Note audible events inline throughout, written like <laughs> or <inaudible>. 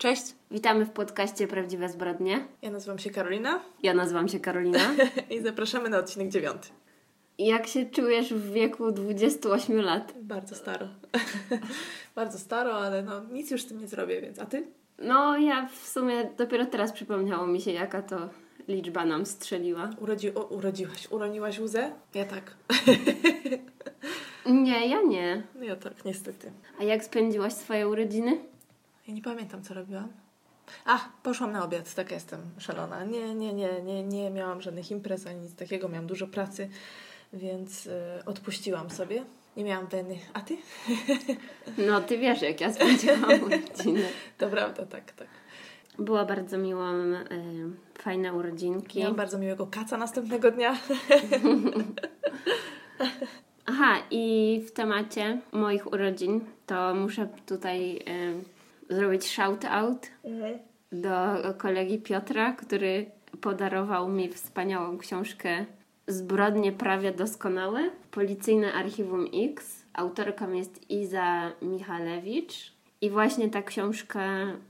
Cześć, Witamy w podcaście Prawdziwe Zbrodnie. ja nazywam się Karolina Ja nazywam się Karolina. <laughs> i zapraszamy na odcinek dziewiąty. Jak się czujesz w wieku 28 lat? Bardzo staro. <laughs> Bardzo staro, ale no nic już z tym nie zrobię, więc a ty? No, ja w sumie dopiero teraz przypomniało mi się, jaka to liczba nam strzeliła. Urodzi, o, urodziłaś, uroniłaś łzę? Ja tak. <laughs> Nie, ja nie. No ja tak, niestety. A jak spędziłaś swoje urodziny? Ja nie pamiętam, co robiłam. A, poszłam na obiad, taka jestem szalona. Nie, nie, nie, nie, nie miałam żadnych imprez ani nic takiego, miałam dużo pracy, więc y, odpuściłam sobie. Nie miałam weny. A ty? <laughs> No, ty wiesz, jak ja spędziłam <laughs> urodziny. To prawda, tak, tak. Była bardzo miła, y, fajne urodzinki. Miałam bardzo miłego kaca następnego dnia. <laughs> Aha, i w temacie moich urodzin to muszę tutaj y, zrobić shout-out do kolegi Piotra, który podarował mi wspaniałą książkę Zbrodnie prawie doskonałe. Policyjne Archiwum X. Autorką jest Iza Michalewicz. I właśnie ta książka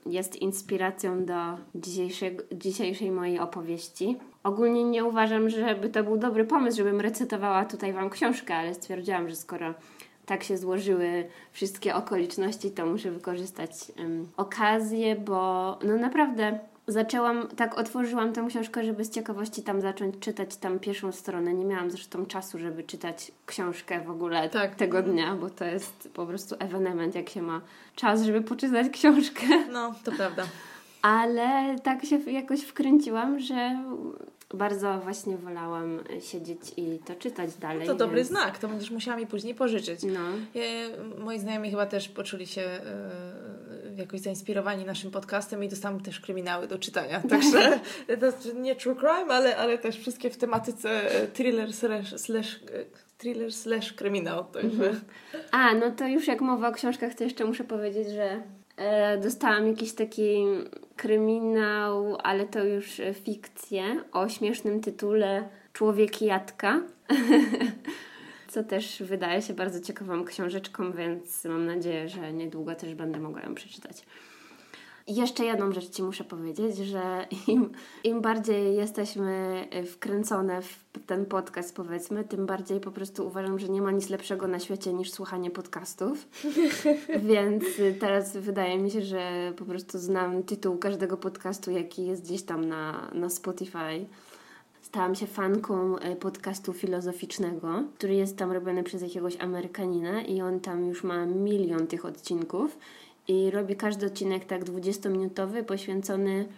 jest inspiracją do dzisiejszego, dzisiejszej mojej opowieści. Ogólnie nie uważam, żeby to był dobry pomysł, żebym recytowała tutaj Wam książkę, ale stwierdziłam, że skoro tak się złożyły wszystkie okoliczności, to muszę wykorzystać em, okazję, bo no naprawdę zaczęłam, tak otworzyłam tę książkę, żeby z ciekawości tam zacząć czytać tam pierwszą stronę. Nie miałam zresztą czasu, żeby czytać książkę w ogóle Tak. tego dnia, bo to jest po prostu ewenement, jak się ma czas, żeby poczytać <laughs> książkę. No, to prawda. Ale tak się jakoś wkręciłam, że bardzo właśnie wolałam siedzieć i to czytać dalej. To dobry więc- znak, to będziesz musiała mi później pożyczyć. No. Ja, moi znajomi chyba też poczuli się e, jakoś zainspirowani naszym podcastem i dostałam też kryminały do czytania. Także to jest nie true crime, ale, ale też wszystkie w tematyce e, thriller slash, slash, e, thriller slash kryminał. Także A, no to już jak mowa o książkach, to jeszcze muszę powiedzieć, że e, dostałam jakiś taki kryminał, ale to już e, fikcję o śmiesznym tytule Człowiek Jadka. <laughs> Co też wydaje się bardzo ciekawą książeczką, więc mam nadzieję, że niedługo też będę mogła ją przeczytać. Jeszcze jedną rzecz Ci muszę powiedzieć, że im, im bardziej jesteśmy wkręcone w ten podcast, powiedzmy, tym bardziej po prostu uważam, że nie ma nic lepszego na świecie niż słuchanie podcastów. <laughs> Więc teraz wydaje mi się, że po prostu znam tytuł każdego podcastu, jaki jest gdzieś tam na, na Spotify. Stałam się fanką e, podcastu filozoficznego, który jest tam robiony przez jakiegoś Amerykanina i on tam już ma milion tych odcinków i robi każdy odcinek tak 20-minutowy, poświęcony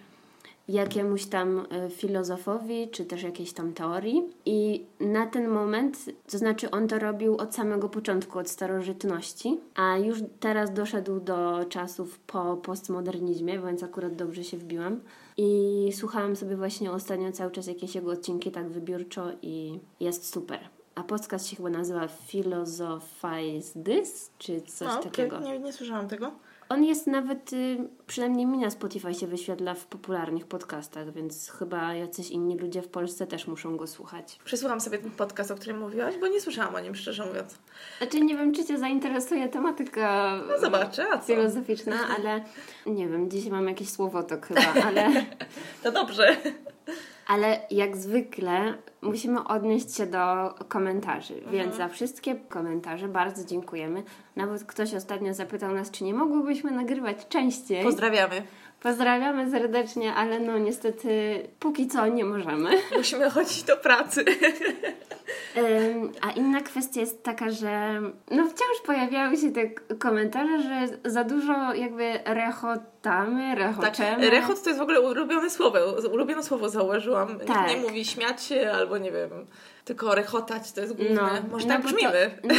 jakiemuś tam e, filozofowi, czy też jakiejś tam teorii. I na ten moment, to znaczy on to robił od samego początku, od starożytności, a już teraz doszedł do czasów po postmodernizmie, więc akurat dobrze się wbiłam. I słuchałam sobie właśnie ostatnio cały czas jakieś jego odcinki tak wybiórczo i jest super. A podcast się chyba nazywa Philosophize This, czy coś takiego. nie, nie słyszałam tego. On jest nawet, y, przynajmniej mi na Spotify się wyświetla w popularnych podcastach, więc chyba jacyś inni ludzie w Polsce też muszą go słuchać. Przesłucham sobie ten podcast, o którym mówiłaś, bo nie słyszałam o nim, szczerze mówiąc. Znaczy nie wiem, czy Cię zainteresuje tematyka No zobaczę, a co? filozoficzna, ale nie wiem, dzisiaj mam jakieś słowotok chyba, ale, <laughs> To dobrze. Ale jak zwykle musimy odnieść się do komentarzy, więc za wszystkie komentarze bardzo dziękujemy. Nawet ktoś ostatnio zapytał nas, czy nie mogłybyśmy nagrywać częściej. Pozdrawiamy. Pozdrawiamy serdecznie, ale no niestety póki co nie możemy. <laughs> Musimy chodzić do pracy. A inna kwestia jest taka, że no wciąż pojawiały się te komentarze, że za dużo jakby rechotamy, Tak, rechoczemy. rechot to jest w ogóle ulubione słowo. Ulubione słowo założyłam. Tak. Nikt nie mówi śmiać się albo nie wiem, tylko rechotać to jest główne. Może tak bo to- no,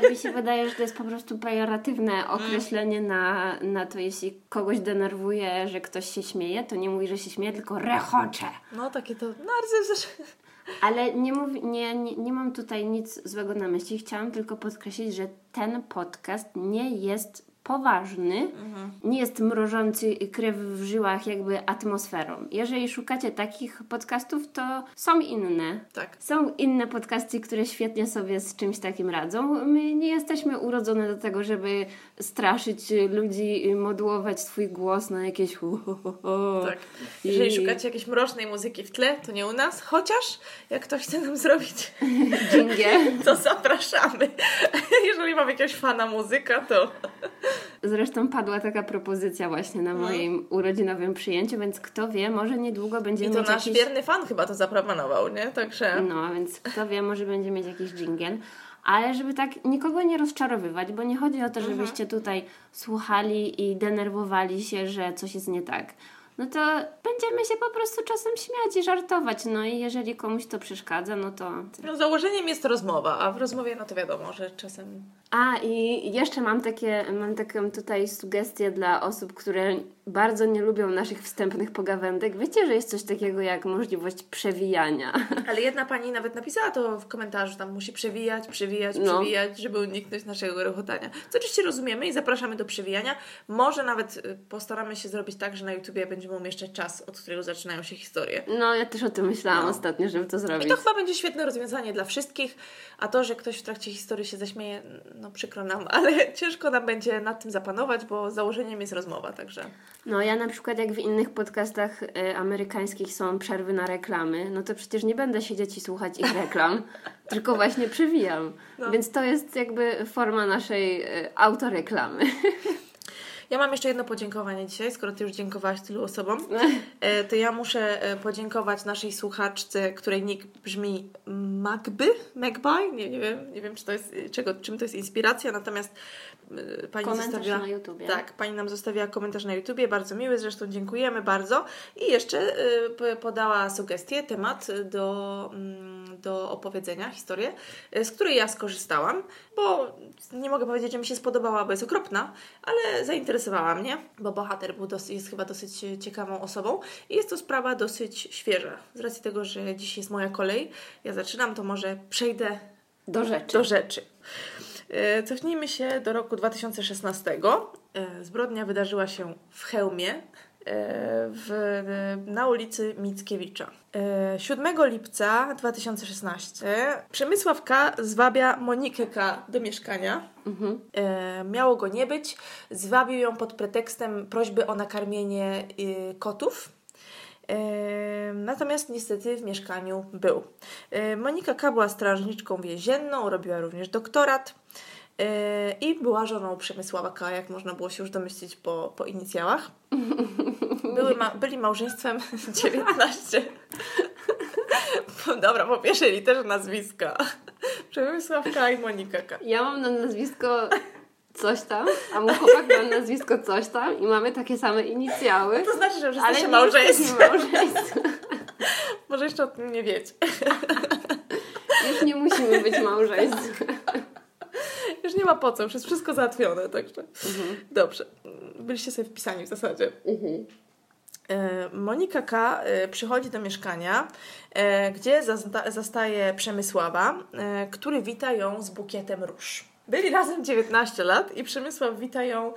nie, mi się wydaje, że to jest po prostu pejoratywne określenie na, na to, jeśli kogoś denerwuje, że ktoś się śmieje, to nie mówi, że się śmieje, tylko rechocze. No takie to. No ale nie, mówi, nie, nie, nie mam tutaj nic złego na myśli. Chciałam tylko podkreślić, że ten podcast nie jest poważny, nie jest mrożący krew w żyłach jakby atmosferą. Jeżeli szukacie takich podcastów, to są inne. Tak. Są inne podcasty, które świetnie sobie z czymś takim radzą. My nie jesteśmy urodzone do tego, żeby straszyć ludzi, modułować swój głos na jakieś hu, hu, hu, hu. Tak. Jeżeli I- szukacie jakiejś mrocznej muzyki w tle, to nie u nas, chociaż jak ktoś chce nam zrobić, Dżingiel. <laughs> to zapraszamy. <laughs> Jeżeli mam jakiegoś fana muzyka, to Zresztą padła taka propozycja właśnie na moim urodzinowym przyjęciu, więc kto wie, może niedługo i będziemy to mieć nasz jakiś... wierny fan chyba to zaproponował, nie? Także No, więc kto wie, może będzie mieć jakiś dżingiel. Ale żeby tak nikogo nie rozczarowywać, bo nie chodzi o to, żebyście tutaj słuchali i denerwowali się, że coś jest nie tak. No to będziemy się po prostu czasem śmiać i żartować. No i jeżeli komuś to przeszkadza, no to no, założeniem jest rozmowa, a w rozmowie no to wiadomo, że czasem A i jeszcze mam takie, mam taką tutaj sugestię dla osób, które bardzo nie lubią naszych wstępnych pogawędek. Wiecie, że jest coś takiego jak możliwość przewijania. <laughs> Ale jedna pani nawet napisała to w komentarzu, tam musi przewijać, przewijać, No. przewijać, żeby uniknąć naszego rechotania. Co oczywiście rozumiemy i zapraszamy do przewijania. Może nawet y, postaramy się zrobić tak, że na YouTubie będziemy umieszczać czas, od którego zaczynają się historie. No, ja też o tym myślałam No. ostatnio, żeby to I zrobić. to chyba będzie świetne rozwiązanie dla wszystkich, a to, że ktoś w trakcie historii się zaśmieje, no przykro nam, <laughs> ale ciężko nam będzie nad tym zapanować, bo założeniem jest rozmowa, także... No, ja na przykład jak w innych podcastach y, amerykańskich są przerwy na reklamy, no to przecież nie będę siedzieć i słuchać ich reklam, <laughs> tylko właśnie przewijam. No. Więc to jest jakby forma naszej y, autoreklamy. <laughs> Ja mam jeszcze jedno podziękowanie dzisiaj, skoro Ty już dziękowałaś tylu osobom, e, to ja muszę e, podziękować naszej słuchaczce, której nick brzmi Magby, Magby, nie, nie wiem, nie wiem czy to jest, czego, czym to jest inspiracja, natomiast e, Pani Komentarz zostawiła... na YouTubie. Tak, Pani nam zostawiła komentarz na YouTubie, bardzo miły, zresztą dziękujemy bardzo. I jeszcze podała sugestię, temat do, mm, do opowiedzenia, historię, z której ja skorzystałam, bo nie mogę powiedzieć, że mi się spodobała, bo jest okropna, ale zainteresowała mnie, bo bohater był dosyć, jest chyba dosyć ciekawą osobą i jest to sprawa dosyć świeża. Z racji tego, że dziś jest moja kolej, ja zaczynam, to może przejdę Do rzeczy. do rzeczy. E, Cofnijmy się do roku 2016. E, Zbrodnia wydarzyła się w Chełmie, w, na ulicy Mickiewicza. E, 7 lipca 2016 Przemysław K. zwabia Monikę K. do mieszkania. Mhm. E, miało go nie być. Zwabił ją pod pretekstem prośby o nakarmienie y, kotów. E, Natomiast niestety w mieszkaniu był. E, Monika K. była strażniczką więzienną, robiła również doktorat e, i była żoną Przemysława K., jak można było się już domyślić po, po inicjałach. <laughs> Były ma- byli małżeństwem <laughs> 19. Po- Dobra, po pierwszej literze nazwiska. Przemysław K. i Monika K. Ja mam na nazwisko coś tam, a mój chłopak ma na nazwisko coś tam i mamy takie same inicjały. To znaczy, że Ale jesteśmy małżeństwem. małżeństwem. <laughs> Może jeszcze o tym nie wiecie. Już nie musimy być małżeństwem. <laughs> Już nie ma po co, już jest wszystko załatwione, także dobrze. Byliście sobie wpisani w zasadzie. E, Monika K. e, przychodzi do mieszkania, e, gdzie zastaje Przemysława, który wita ją z bukietem róż. Byli razem 19 lat i Przemysław wita ją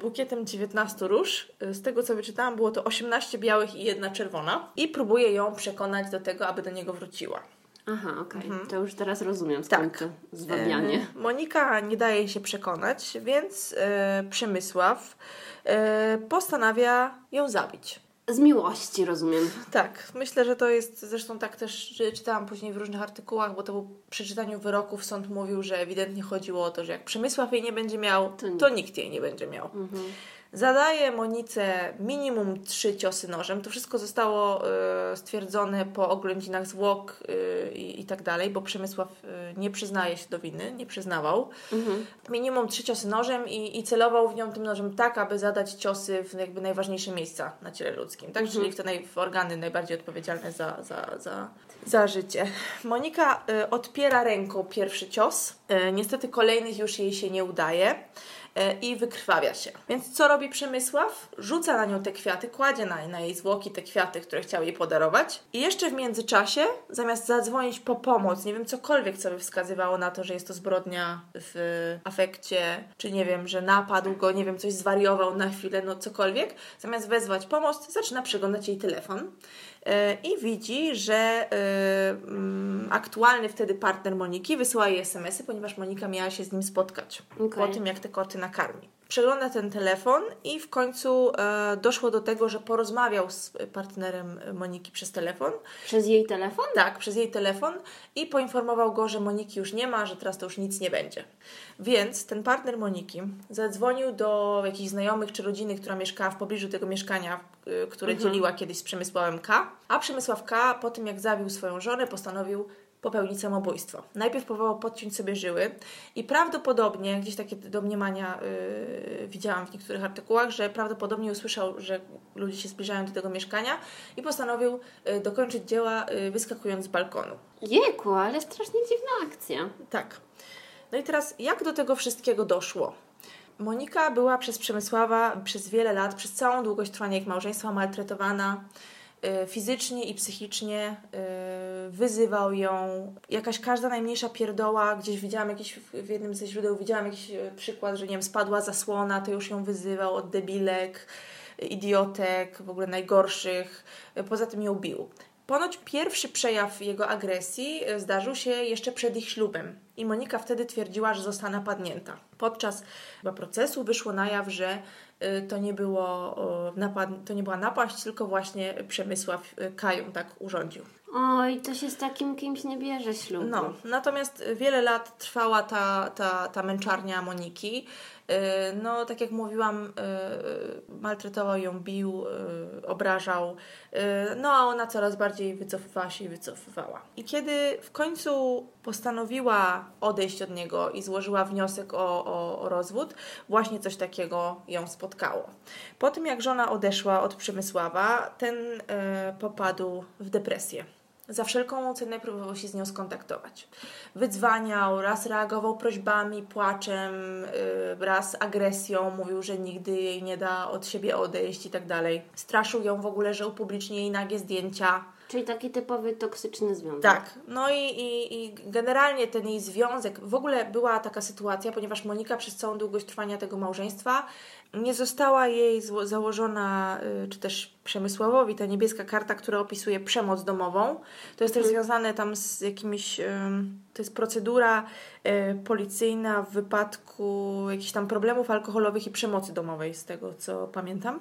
bukietem 19 róż. Z tego co wyczytałam, było to 18 białych i jedna czerwona. I próbuje ją przekonać do tego, aby do niego wróciła. Aha, okej. To już teraz rozumiem Tak. zwabianie. Monika nie daje się przekonać, więc e, Przemysław e, postanawia ją zabić. Z miłości rozumiem. Tak, myślę, że to jest, zresztą tak też czytałam później w różnych artykułach, bo to po przeczytaniu wyroków sąd mówił, że ewidentnie chodziło o to, że jak Przemysław jej nie będzie miał, To to, nikt. nikt jej nie będzie miał. Zadaje Monice minimum trzy ciosy nożem. To wszystko zostało e, stwierdzone po oględzinach zwłok e, i, i tak dalej, bo Przemysław e, nie przyznaje się do winy, nie przyznawał. Minimum trzy ciosy nożem i, i celował w nią tym nożem tak, aby zadać ciosy w jakby najważniejsze miejsca na ciele ludzkim, tak? Czyli w te naj, w organy najbardziej odpowiedzialne za, za, za, za życie. Monika odpiera ręką pierwszy cios. Niestety kolejnych już jej się nie udaje. E, i wykrwawia się. Więc co robi Przemysław? Rzuca na nią te kwiaty, kładzie na, na jej zwłoki te kwiaty, które chciał jej podarować i jeszcze w międzyczasie, zamiast zadzwonić po pomoc, nie wiem, cokolwiek, co by wskazywało na to, że jest to zbrodnia w afekcie, czy nie wiem, że napadł go, nie wiem, coś zwariował na chwilę, no cokolwiek, zamiast wezwać pomoc, zaczyna przeglądać jej telefon i widzi, że y, aktualny wtedy partner Moniki wysyła jej SMS-y, ponieważ Monika miała się z nim spotkać okay. po tym, jak te koty nakarmi. Przegląda ten telefon i w końcu e, doszło do tego, że porozmawiał z partnerem Moniki przez telefon. Przez jej telefon? Tak, przez jej telefon i poinformował go, że Moniki już nie ma, że teraz to już nic nie będzie. Więc ten partner Moniki zadzwonił do jakichś znajomych czy rodziny, która mieszkała w pobliżu tego mieszkania, y, które mhm. dzieliła kiedyś z Przemysławem K. A Przemysław K. po tym jak zabił swoją żonę postanowił popełnić samobójstwo. Najpierw próbował podciąć sobie żyły i prawdopodobnie, gdzieś takie domniemania yy, widziałam w niektórych artykułach, że prawdopodobnie usłyszał, że ludzie się zbliżają do tego mieszkania i postanowił yy, dokończyć dzieła yy, wyskakując z balkonu. Jejku, ale strasznie dziwna akcja. Tak. No i teraz, jak do tego wszystkiego doszło? Monika była przez Przemysława przez wiele lat, przez całą długość trwania ich małżeństwa maltretowana fizycznie i psychicznie. Y, wyzywał ją. Jakaś każda najmniejsza pierdoła, gdzieś widziałam jakiś, w jednym ze źródeł widziałam jakiś y, przykład, że nie wiem, spadła zasłona, to już ją wyzywał od debilek, idiotek, w ogóle najgorszych. Poza tym ją bił. Ponoć pierwszy przejaw jego agresji zdarzył się jeszcze przed ich ślubem i Monika wtedy twierdziła, że została napadnięta. Podczas procesu wyszło na jaw, że to nie, było, napad, to nie była napaść, tylko właśnie Przemysław Kają tak urządził. Oj, to się z takim kimś nie bierze ślubu. No, natomiast wiele lat trwała ta, ta, ta męczarnia Moniki. Y, no, tak jak mówiłam, y, maltretował ją, bił, y, obrażał, no a ona coraz bardziej wycofywała się i wycofywała. I kiedy w końcu postanowiła odejść od niego i złożyła wniosek o, o, o rozwód, właśnie coś takiego ją spotkało. Po tym jak żona odeszła od Przemysława, ten popadł w depresję za wszelką cenę próbował się z nią skontaktować. Wydzwaniał, raz reagował prośbami, płaczem, yy, raz agresją, mówił, że nigdy jej nie da od siebie odejść i tak dalej. Straszył ją w ogóle, że upublicznie jej nagie zdjęcia. Czyli taki typowy toksyczny związek. Tak. No i, i, i generalnie ten jej związek, w ogóle była taka sytuacja, ponieważ Monika przez całą długość trwania tego małżeństwa nie została jej założona, y, czy też Przemysławowi, ta niebieska karta, która opisuje przemoc domową. To jest też mhm. związane tam z jakimiś, to jest procedura y, policyjna w wypadku jakichś tam problemów alkoholowych i przemocy domowej, z tego co pamiętam.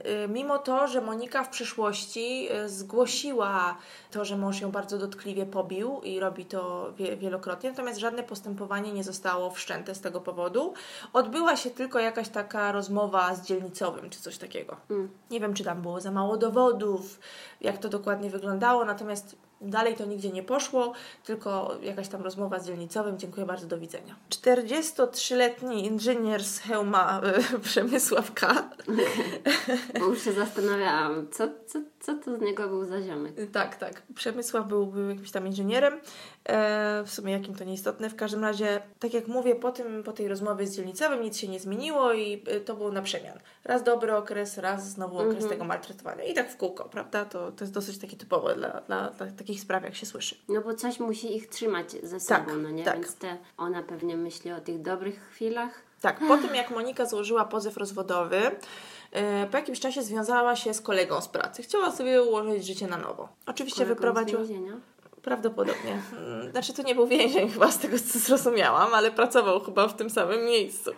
Y, mimo to, że Monika w przyszłości y, zgłosiła to, że mąż ją bardzo dotkliwie pobił i robi to wielokrotnie, natomiast żadne postępowanie nie zostało wszczęte z tego powodu. Odbyła się tylko jakaś taka rozmowa z dzielnicowym czy coś takiego. Mm. Nie wiem, czy tam było za mało dowodów, jak to dokładnie wyglądało, natomiast Dalej to nigdzie nie poszło, tylko jakaś tam rozmowa z dzielnicowym. Dziękuję bardzo, do widzenia. 43-letni inżynier z Hełma y, <laughs> Przemysław K. <laughs> Bo już się zastanawiałam, co, co, co to z niego był za ziomek. Tak, tak. Przemysław był, był jakimś tam inżynierem. E, w sumie jakim to nieistotne. W każdym razie, tak jak mówię, po, tym, po tej rozmowie z dzielnicowym nic się nie zmieniło i y, to było na przemian. Raz dobry okres, raz znowu okres -hmm. tego maltretowania. I tak w kółko, prawda? To, to jest dosyć takie typowe dla, dla, dla takich spraw, jak się słyszy. No bo coś musi ich trzymać ze sobą, tak, no nie? Tak. Więc te, ona pewnie myśli o tych dobrych chwilach. Tak, po tym jak Monika złożyła pozew rozwodowy, e, po jakimś czasie związała się z kolegą z pracy. Chciała sobie ułożyć życie na nowo. Oczywiście wyprowadziła. Z więzienia? Prawdopodobnie. Znaczy to nie był więzień chyba z tego co zrozumiałam, ale pracował chyba w tym samym miejscu.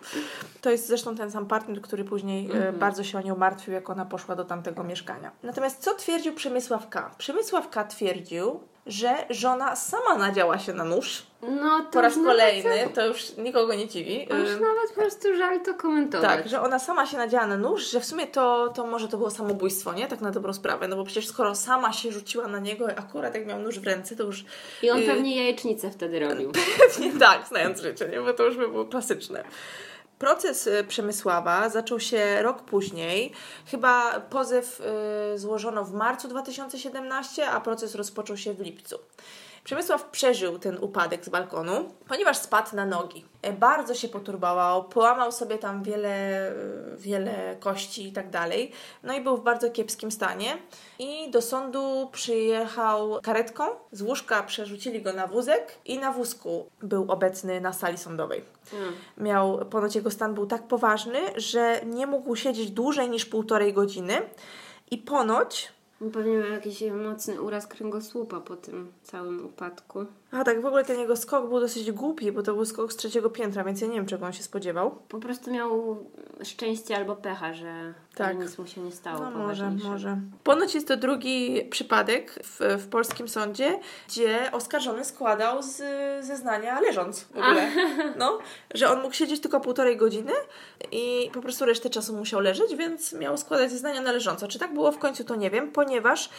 To jest zresztą ten sam partner, który później mm -hmm. bardzo się o nią martwił, jak ona poszła do tamtego mieszkania. Natomiast co twierdził Przemysław K? Przemysław K twierdził, że żona sama nadziała się na nóż. No to po raz kolejny, to już nikogo nie dziwi. Aż nawet po prostu żal to komentować. Tak, że ona sama się nadziała na nóż, że w sumie to, to może to było samobójstwo, nie? Tak na dobrą sprawę, no bo przecież skoro sama się rzuciła na niego, akurat jak miał nóż w ręce, to już... I on y pewnie jajecznicę wtedy robił. <laughs> Pewnie tak, znając życie, nie? Bo to już by było klasyczne. Proces y, Przemysława zaczął się rok później. Chyba pozew y, złożono w marcu 2017, a proces rozpoczął się w lipcu. Przemysław przeżył ten upadek z balkonu, ponieważ spadł na nogi. E, Bardzo się poturbował, połamał sobie tam wiele, e, wiele kości i tak dalej. No i był w bardzo kiepskim stanie. I do sądu przyjechał karetką, z łóżka przerzucili go na wózek i na wózku był obecny na sali sądowej. Miał, ponoć jego stan był tak poważny, że nie mógł siedzieć dłużej niż półtorej godziny. I ponoć Pewnie miał jakiś mocny uraz kręgosłupa po tym całym upadku. A tak, w ogóle ten jego skok był dosyć głupi, bo to był skok z trzeciego piętra, więc ja nie wiem, czego on się spodziewał. Po prostu miał szczęście albo pecha, że Tak. nic mu się nie stało. No może, może. Ponoć jest to drugi przypadek w, w polskim sądzie, gdzie oskarżony składał z zeznania leżąc w ogóle. <laughs> No, że on mógł siedzieć tylko półtorej godziny i po prostu resztę czasu musiał leżeć, więc miał składać zeznania na leżąco. Czy tak było w końcu, to nie wiem, ponieważ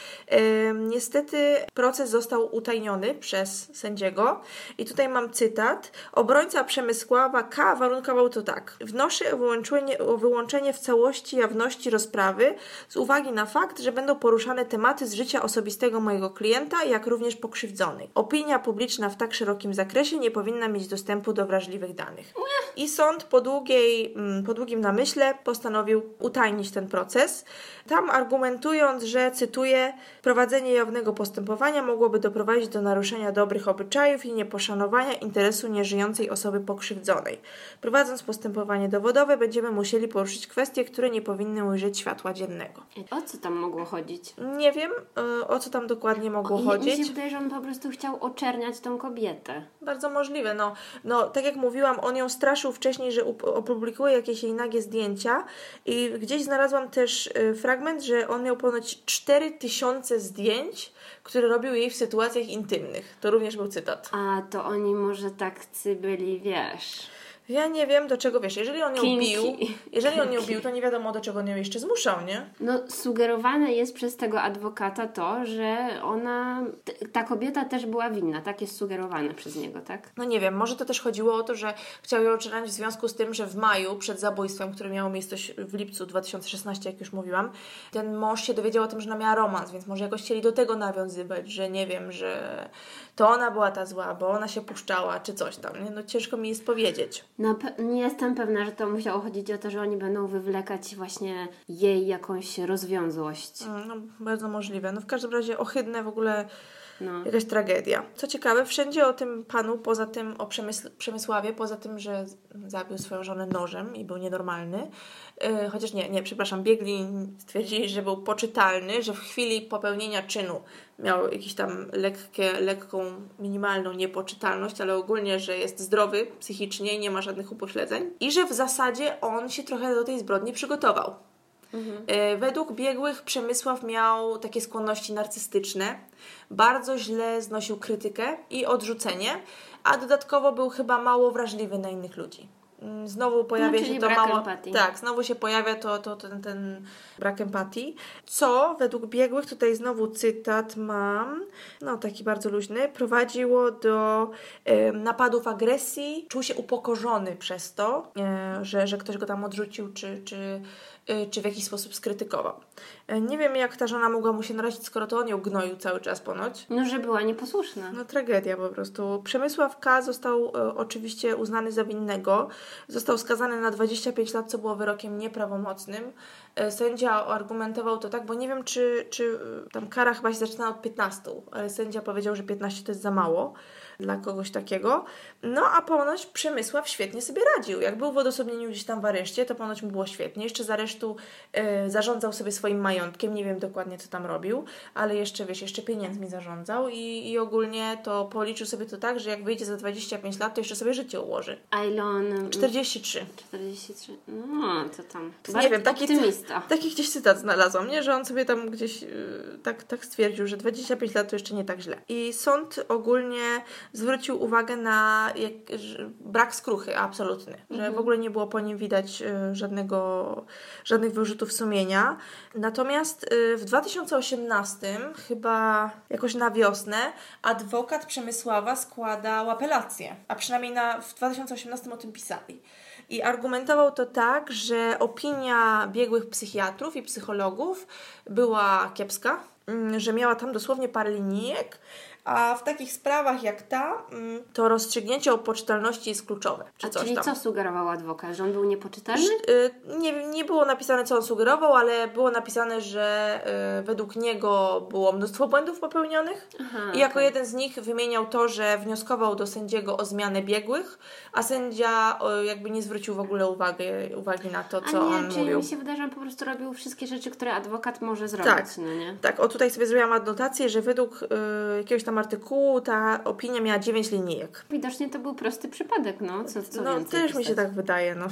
niestety proces został utajniony przez sędziego. I tutaj mam cytat. Obrońca Przemysława K. warunkował to tak. Wnoszę o wyłączenie, o wyłączenie w całości jawności rozprawy z uwagi na fakt, że będą poruszane tematy z życia osobistego mojego klienta, jak również pokrzywdzonej. Opinia publiczna w tak szerokim zakresie nie powinna mieć dostępu do wrażliwych danych. I sąd po, długiej, mm, po długim namyśle postanowił utajnić ten proces. Tam argumentując, że cytuję, prowadzenie jawnego postępowania mogłoby doprowadzić do naruszenia dobrych obyczajów i nieposzanowania interesu nieżyjącej osoby pokrzywdzonej. Prowadząc postępowanie dowodowe, będziemy musieli poruszyć kwestie, które nie powinny ujrzeć światła dziennego. O co tam mogło chodzić? Nie wiem, y, o co tam dokładnie mogło I, chodzić. Mi się wydaje, że on po prostu chciał oczerniać tą kobietę. Bardzo możliwe. No, no, tak jak mówiłam, on ją straszył wcześniej, że opublikuje jakieś jej nagie zdjęcia i gdzieś znalazłam też y, fragment, że on miał ponoć 4000 zdjęć, które robił jej w sytuacjach intymnych. To również był cytat. A to oni może takcy byli, wiesz. Ja nie wiem, do czego, wiesz, jeżeli on ją Kinki. bił, jeżeli on ją bił, to nie wiadomo, do czego on ją jeszcze zmuszał, nie? No, sugerowane jest przez tego adwokata to, że ona, ta kobieta też była winna. Tak jest sugerowane przez niego, tak? No nie wiem, może to też chodziło o to, że chciał ją oczerniać w związku z tym, że w maju przed zabójstwem, które miało miejsce w lipcu 2016, jak już mówiłam, ten mąż się dowiedział o tym, że ona miała romans, więc może jakoś chcieli do tego nawiązywać, że nie wiem, że to ona była ta zła, bo ona się puszczała, czy coś tam, nie? No ciężko mi jest powiedzieć. No, nie jestem pewna, że to musiało chodzić o to, że oni będą wywlekać właśnie jej jakąś rozwiązłość. Mm, No, bardzo możliwe. No w każdym razie ohydne w ogóle No. jakaś tragedia. Co ciekawe, wszędzie o tym panu, poza tym o Przemysl- Przemysławie, poza tym, że zabił swoją żonę nożem i był nienormalny, yy, chociaż nie, nie, przepraszam, biegli stwierdzili, że był poczytalny, że w chwili popełnienia czynu miał jakąś tam lekkie, lekką, minimalną niepoczytalność, ale ogólnie, że jest zdrowy psychicznie nie ma żadnych upośledzeń i że w zasadzie on się trochę do tej zbrodni przygotował. E, Według biegłych Przemysław miał takie skłonności narcystyczne, bardzo źle znosił krytykę i odrzucenie, a dodatkowo był chyba mało wrażliwy na innych ludzi. Mm, Znowu pojawia No, się to mało. empatii. Tak, znowu się pojawia to, to, ten, ten brak empatii. Co według biegłych, tutaj znowu cytat mam, no taki bardzo luźny, prowadziło do e, napadów agresji. Czuł się upokorzony przez to, e, że, że ktoś go tam odrzucił, czy, czy, czy w jakiś sposób skrytykował. E, nie wiem, jak ta żona mogła mu się narazić, skoro to on ją gnoił cały czas ponoć. No, że była nieposłuszna. No tragedia po prostu. Przemysław K. został e, oczywiście uznany za winnego. Został skazany na 25 lat, co było wyrokiem nieprawomocnym. E, sędzia argumentował to tak, bo nie wiem, czy, czy e, tam kara chyba się zaczyna od 15, ale sędzia powiedział, że 15 to jest za mało dla kogoś takiego. No a ponoć Przemysław świetnie sobie radził. Jak był w odosobnieniu gdzieś tam w areszcie, to ponoć mu było świetnie. Jeszcze z aresztu e, zarządzał sobie swoim majątkiem, nie wiem dokładnie co tam robił, ale jeszcze wiesz, jeszcze pieniędzmi zarządzał i, i ogólnie to policzył sobie to tak, że jak wyjdzie za 25 lat, to jeszcze sobie życie ułoży. A ile on... 43. 43. No, to tam. nie wiem, taki, optymista. taki gdzieś cytat znalazłam, nie? że on sobie tam gdzieś yy, tak, tak stwierdził, że 25 lat to jeszcze nie tak źle. I sąd ogólnie zwrócił uwagę na jak, brak skruchy absolutny, że w ogóle nie było po nim widać yy, żadnego, żadnych wyrzutów sumienia. Natomiast yy, w 2018, chyba jakoś na wiosnę, adwokat Przemysława składał apelację, a przynajmniej na, w 2018 o tym pisali. I argumentował to tak, że opinia biegłych psychiatrów i psychologów była kiepska, mm, że miała tam dosłownie parę linijek, a w takich sprawach jak ta, mm, to rozstrzygnięcie o poczytalności jest kluczowe. Czy A coś czyli tam. co sugerował adwokat? Że on był niepoczytalny? Y, Nie, nie było napisane, co on sugerował, ale było napisane, że y, według niego było mnóstwo błędów popełnionych Aha, i jako okej. jeden z nich wymieniał to, że wnioskował do sędziego o zmianę biegłych, a sędzia jakby nie zwrócił w ogóle uwagi, uwagi na to, co A nie, on czyli mówił. mi się wydaje, że on po prostu robił wszystkie rzeczy, które adwokat może zrobić, Tak. no nie? Tak, o tutaj sobie zrobiłam adnotację, że według y, jakiegoś tam artykułu ta opinia miała 9 linijek. Widocznie to był prosty przypadek, no, co, co no też mi się pisać. tak wydaje, no.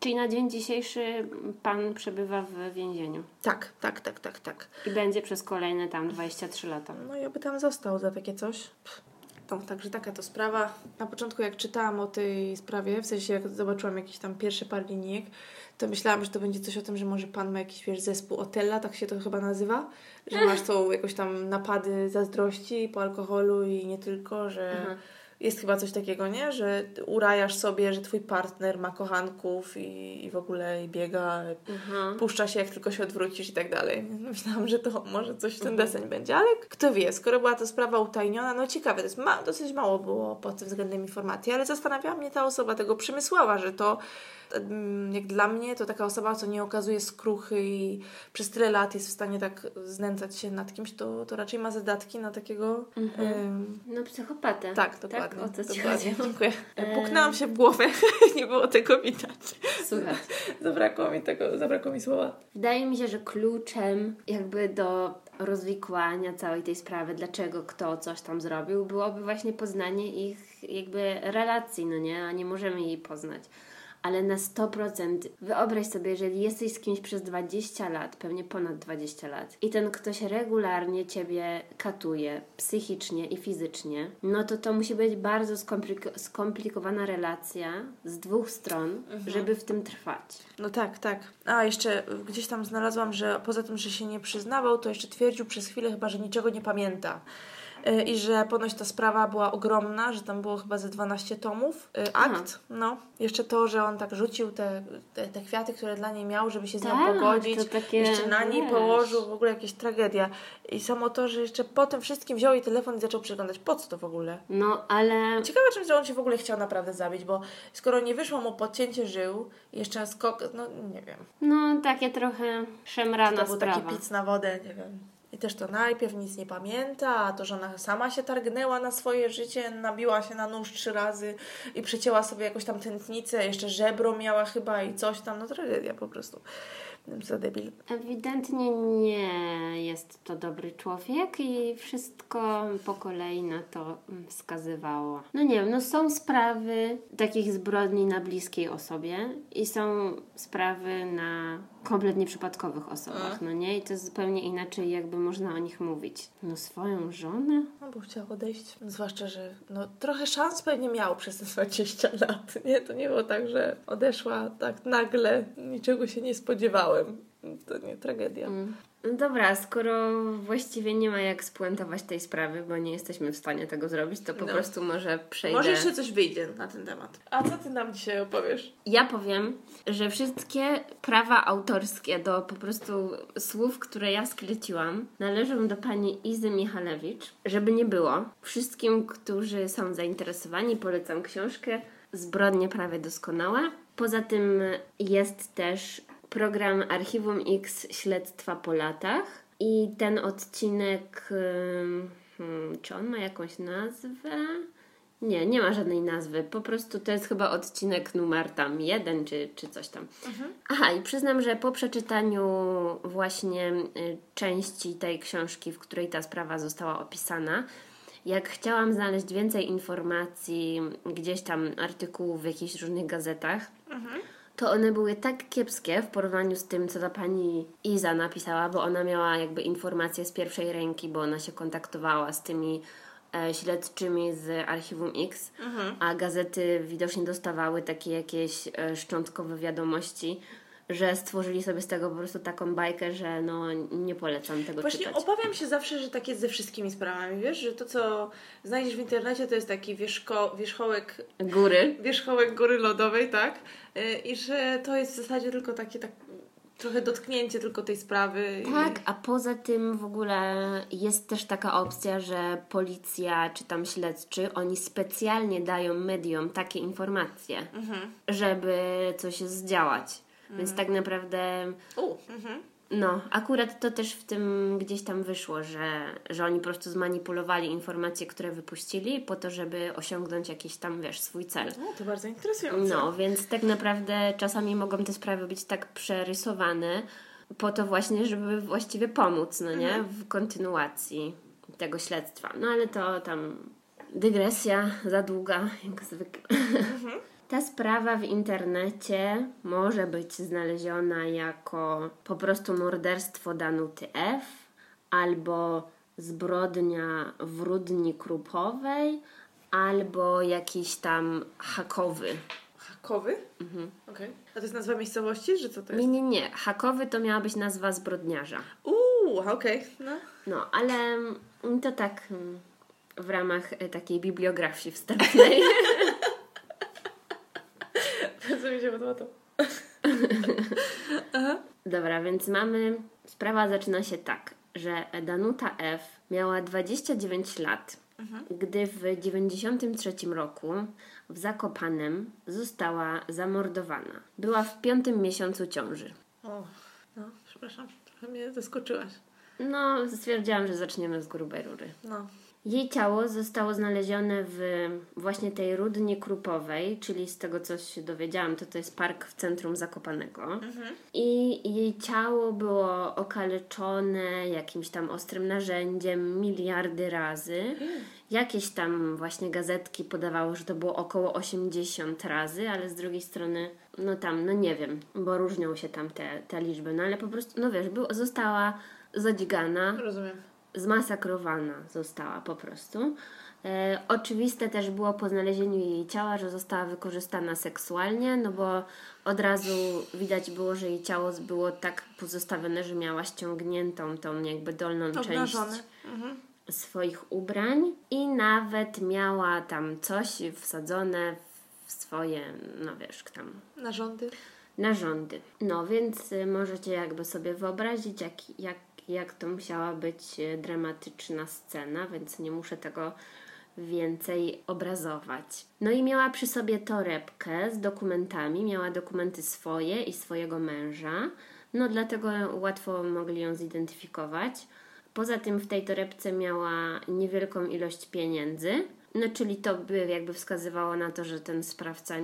Czyli na dzień dzisiejszy pan przebywa w więzieniu Tak, tak, tak, tak, tak. i będzie przez kolejne tam 23 lata. No ja by tam został za takie coś. Pff. No, także taka to sprawa. Na początku jak czytałam o tej sprawie, w sensie jak zobaczyłam jakieś tam pierwsze par linijek, to myślałam, że to będzie coś o tym, że może pan ma jakiś wiesz, zespół Otella, tak się to chyba nazywa, że masz tą jakoś tam napady zazdrości po alkoholu i nie tylko, że Mhm. jest chyba coś takiego, nie? Że urajasz sobie, że twój partner ma kochanków i, i w ogóle biega, Mhm. puszcza się, jak tylko się odwrócisz i tak dalej. <laughs> Myślałam, że to może coś w ten Mhm. deseń będzie, ale kto wie, skoro była to sprawa utajniona, no ciekawe, to jest ma, dosyć mało było pod tym względem informacji, ale zastanawiała mnie ta osoba tego Przemysława, że to jak dla mnie to taka osoba, co nie okazuje skruchy i przez tyle lat jest w stanie tak znęcać się nad kimś, to, to raczej ma zadatki na takiego... em, No psychopatę. tak, dokładnie. Tak, o co ci dokładnie. chodziło? Dziękuję. Em. Puknęłam się w głowę, <laughs> nie było tego widać. Słuchaj. Zabrakło mi tego, zabrakło mi słowa. Wydaje mi się, że kluczem jakby do rozwikłania całej tej sprawy, dlaczego kto coś tam zrobił, byłoby właśnie poznanie ich jakby relacji, no nie? A nie możemy jej poznać. Ale na 100% wyobraź sobie, jeżeli jesteś z kimś przez 20 lat, pewnie ponad 20 lat, i ten ktoś regularnie ciebie katuje psychicznie i fizycznie, no to to musi być bardzo skompliko- skomplikowana relacja z dwóch stron, żeby w tym trwać. No tak, tak. A jeszcze gdzieś tam znalazłam, że poza tym, że się nie przyznawał, to jeszcze twierdził przez chwilę chyba, że niczego nie pamięta. Y, I że ponoć ta sprawa była ogromna, że tam było chyba ze 12 tomów, y, akt. No, jeszcze to, że on tak rzucił te, te, te kwiaty, które dla niej miał, żeby się z nią Tak, pogodzić. takie, jeszcze na niej wiesz. położył, w ogóle jakieś tragedia. I samo to, że jeszcze po tym wszystkim wziął jej telefon i zaczął przeglądać. Po co to w ogóle? No, ale Ciekawe, czym że on się w ogóle chciał naprawdę zabić, bo skoro nie wyszło mu podcięcie żył, jeszcze skok, no nie wiem. No, takie trochę szemrana To był sprawa. taki pic na wodę, nie wiem. I też to najpierw nic nie pamięta, a to, że ona sama się targnęła na swoje życie, nabiła się na nóż trzy razy i przecięła sobie jakąś tam tętnicę, jeszcze żebro miała chyba i coś tam, no tragedia po prostu. Za debil. Ewidentnie nie jest to dobry człowiek i wszystko po kolei na to mm, wskazywało. No nie wiem, no są sprawy takich zbrodni na bliskiej osobie i są sprawy na kompletnie przypadkowych osobach, no nie? I to jest zupełnie inaczej jakby można o nich mówić. No swoją żonę? No bo chciał odejść. Zwłaszcza, że no, trochę szans pewnie miał przez te 20 lat. Nie, to nie było tak, że odeszła tak nagle, niczego się nie spodziewałem. To nie tragedia. No dobra, skoro właściwie nie ma jak spuentować tej sprawy, bo nie jesteśmy w stanie tego zrobić, to po No. prostu może przejdę... Może jeszcze coś wyjdzie na ten temat. A co ty nam dzisiaj opowiesz? Ja powiem, że wszystkie prawa autorskie do po prostu słów, które ja skleciłam, należą do pani Izy Michalewicz. Żeby nie było, wszystkim, którzy są zainteresowani, polecam książkę Zbrodnie prawie doskonałe. Poza tym jest też program Archiwum X Śledztwa po latach. I ten odcinek, hmm, czy on ma jakąś nazwę? Nie, nie ma żadnej nazwy. Po prostu to jest chyba odcinek numer tam jeden czy, czy coś tam. Aha, i przyznam, że po przeczytaniu właśnie y, części tej książki, w której ta sprawa została opisana, jak chciałam znaleźć więcej informacji, gdzieś tam artykułów w jakichś różnych gazetach, to one były tak kiepskie w porównaniu z tym, co ta pani Iza napisała, bo ona miała jakby informacje z pierwszej ręki, bo ona się kontaktowała z tymi e, śledczymi z Archiwum X, a gazety widocznie dostawały takie jakieś e, szczątkowe wiadomości, że stworzyli sobie z tego po prostu taką bajkę, że no nie polecam tego Właśnie czytać. obawiam się zawsze, że tak jest ze wszystkimi sprawami, wiesz, że to co znajdziesz w internecie to jest taki wierzcho, wierzchołek, Góry. wierzchołek góry lodowej, tak? Y, I że to jest w zasadzie tylko takie tak Trochę dotknięcie tylko tej sprawy. Tak, a poza tym w ogóle jest też taka opcja, że policja czy tam śledczy, oni specjalnie dają mediom takie informacje, Mhm. żeby coś zdziałać. Więc tak naprawdę U, mhm. No, akurat to też w tym gdzieś tam wyszło, że, że oni po prostu zmanipulowali informacje, które wypuścili po to, żeby osiągnąć jakiś tam, wiesz, swój cel. O, to bardzo interesujące. No, więc tak naprawdę czasami mogą te sprawy być tak przerysowane po to właśnie, żeby właściwie pomóc, no nie, w kontynuacji tego śledztwa. No ale to tam dygresja za długa, jak zwykle. Ta sprawa w internecie może być znaleziona jako po prostu morderstwo Danuty F albo zbrodnia w Rudni Krupowej albo jakiś tam hakowy. Hakowy? Mhm. Okej. A to jest nazwa miejscowości, że co to jest? Nie, nie, nie. Hakowy to miała być nazwa zbrodniarza. Uuu, okej. No. No, ale mm, to tak mm, w ramach e, takiej bibliografii wstępnej. <laughs> Się podoba to. Dobra, więc mamy. Sprawa zaczyna się tak, że Danuta F. miała 29 lat, gdy w 93 roku w Zakopanem została zamordowana. Była w piątym miesiącu ciąży. O, no, przepraszam. Trochę mnie zaskoczyłaś. No, stwierdziłam, że zaczniemy z grubej rury. No. Jej ciało zostało znalezione w właśnie tej Rudni Krupowej, czyli z tego co się dowiedziałam, to to jest park w centrum Zakopanego. I jej ciało było okaleczone jakimś tam ostrym narzędziem miliardy razy. Jakieś tam właśnie gazetki podawały, że to było około 80 razy, ale z drugiej strony, no tam, no nie wiem, bo różnią się tam te, te liczby, no ale po prostu, no wiesz, był, została zadźgana, Rozumiem. Zmasakrowana została po prostu. E, oczywiste też było po znalezieniu jej ciała, że została wykorzystana seksualnie, no bo od razu widać było, że jej ciało było tak pozostawione, że miała ściągniętą tą jakby dolną część. Mhm. swoich ubrań i nawet miała tam coś wsadzone w swoje, no wiesz, tam Narządy. narządy. No więc y, możecie jakby sobie wyobrazić, jak, jak, jak to musiała być y, dramatyczna scena, więc nie muszę tego więcej obrazować. No i miała przy sobie torebkę z dokumentami, miała dokumenty swoje i swojego męża, no dlatego łatwo mogli ją zidentyfikować. Poza tym w tej torebce miała niewielką ilość pieniędzy, no czyli to by jakby wskazywało na to, że ten sprawca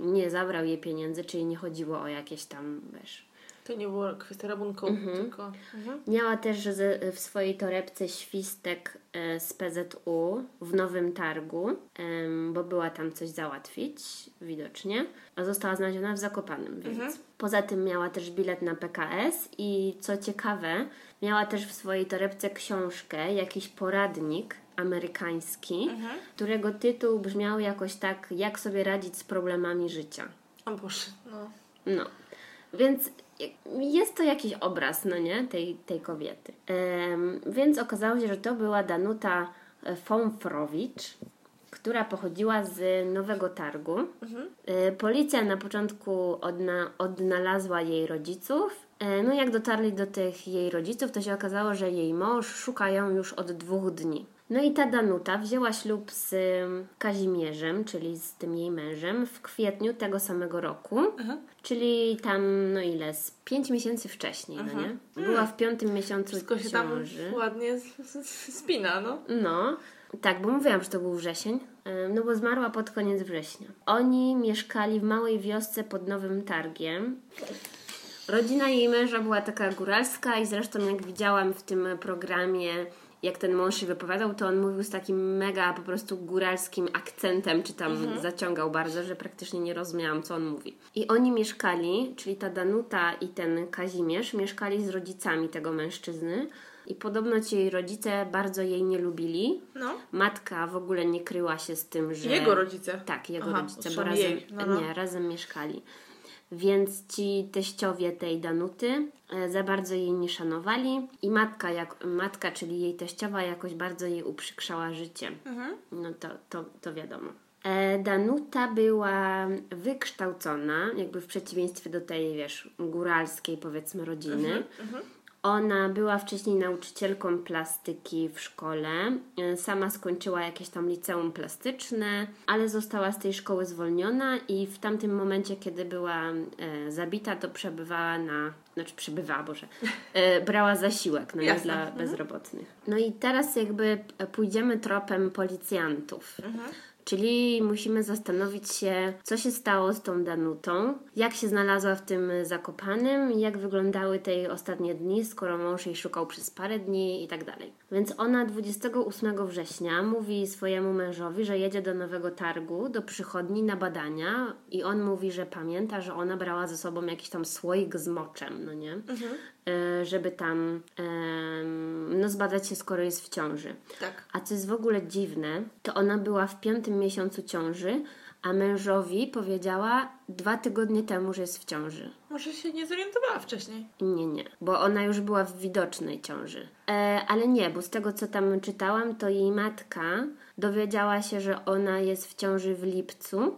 nie zabrał jej pieniędzy, czyli nie chodziło o jakieś tam, wiesz, To nie była kwestia rabunku, tylko... Mhm. Miała też z, w swojej torebce świstek e, z PZU w Nowym Targu, em, bo była tam coś załatwić, widocznie, a została znaleziona w Zakopanem, więc. Poza tym miała też bilet na PKS i co ciekawe, miała też w swojej torebce książkę, jakiś poradnik amerykański, którego tytuł brzmiał jakoś tak, jak sobie radzić z problemami życia. O Boże, no. No, więc jest to jakiś obraz, no nie, tej, tej kobiety. Więc okazało się, że to była Danuta Fomfrowicz, która pochodziła z Nowego Targu. E, Policja na początku odna, odnalazła jej rodziców. E, No jak dotarli do tych jej rodziców, to się okazało, że jej mąż szuka ją już od dwóch dni. No i ta Danuta wzięła ślub z ym, Kazimierzem, czyli z tym jej mężem, w kwietniu tego samego roku. Czyli tam, no ile, z pięć miesięcy wcześniej, no nie? Była w piątym miesiącu Wszystko się tam ciąży. ładnie spina, no. No, tak, bo mówiłam, że to był wrzesień, no bo zmarła pod koniec września. Oni mieszkali w małej wiosce pod Nowym Targiem. Rodzina jej męża była taka góralska i zresztą jak widziałam w tym programie, jak ten mąż się wypowiadał, to on mówił z takim mega po prostu góralskim akcentem, czy tam zaciągał bardzo, że praktycznie nie rozumiałam, co on mówi. I oni mieszkali, czyli ta Danuta i ten Kazimierz, mieszkali z rodzicami tego mężczyzny i podobno ci jej rodzice bardzo jej nie lubili. No. Matka w ogóle nie kryła się z tym, że... Jego rodzice. Tak, jego Aha, rodzice, bo razem, jej. No, no. nie, razem mieszkali. Więc ci teściowie tej Danuty e, za bardzo jej nie szanowali i matka, jak, matka, czyli jej teściowa jakoś bardzo jej uprzykrzała życie. Mhm. No to, to, to wiadomo. E, Danuta była wykształcona, jakby w przeciwieństwie do tej, wiesz, góralskiej, powiedzmy, rodziny. Ona była wcześniej nauczycielką plastyki w szkole. E, Sama skończyła jakieś tam liceum plastyczne, ale została z tej szkoły zwolniona i w tamtym momencie, kiedy była e, zabita, to przebywała na. Znaczy, przebywała, Boże. E, brała zasiłek, no Jasne. dla bezrobotnych. No i teraz jakby pójdziemy tropem policjantów. Czyli musimy zastanowić się, co się stało z tą Danutą, jak się znalazła w tym zakopanym, jak wyglądały te ostatnie dni, skoro mąż jej szukał przez parę dni i tak dalej. Więc ona 28 września mówi swojemu mężowi, że jedzie do nowego targu, do przychodni na badania i on mówi, że pamięta, że ona brała ze sobą jakiś tam słoik z moczem, no nie? E, żeby tam no zbadać się, skoro jest w ciąży. Tak. A co jest w ogóle dziwne, to ona była w piątym miesiącu ciąży, a mężowi powiedziała dwa tygodnie temu, że jest w ciąży. Może się nie zorientowała wcześniej. Nie, nie, bo ona już była w widocznej ciąży. E, ale nie, bo z tego co tam czytałam, to jej matka dowiedziała się, że ona jest w ciąży w lipcu,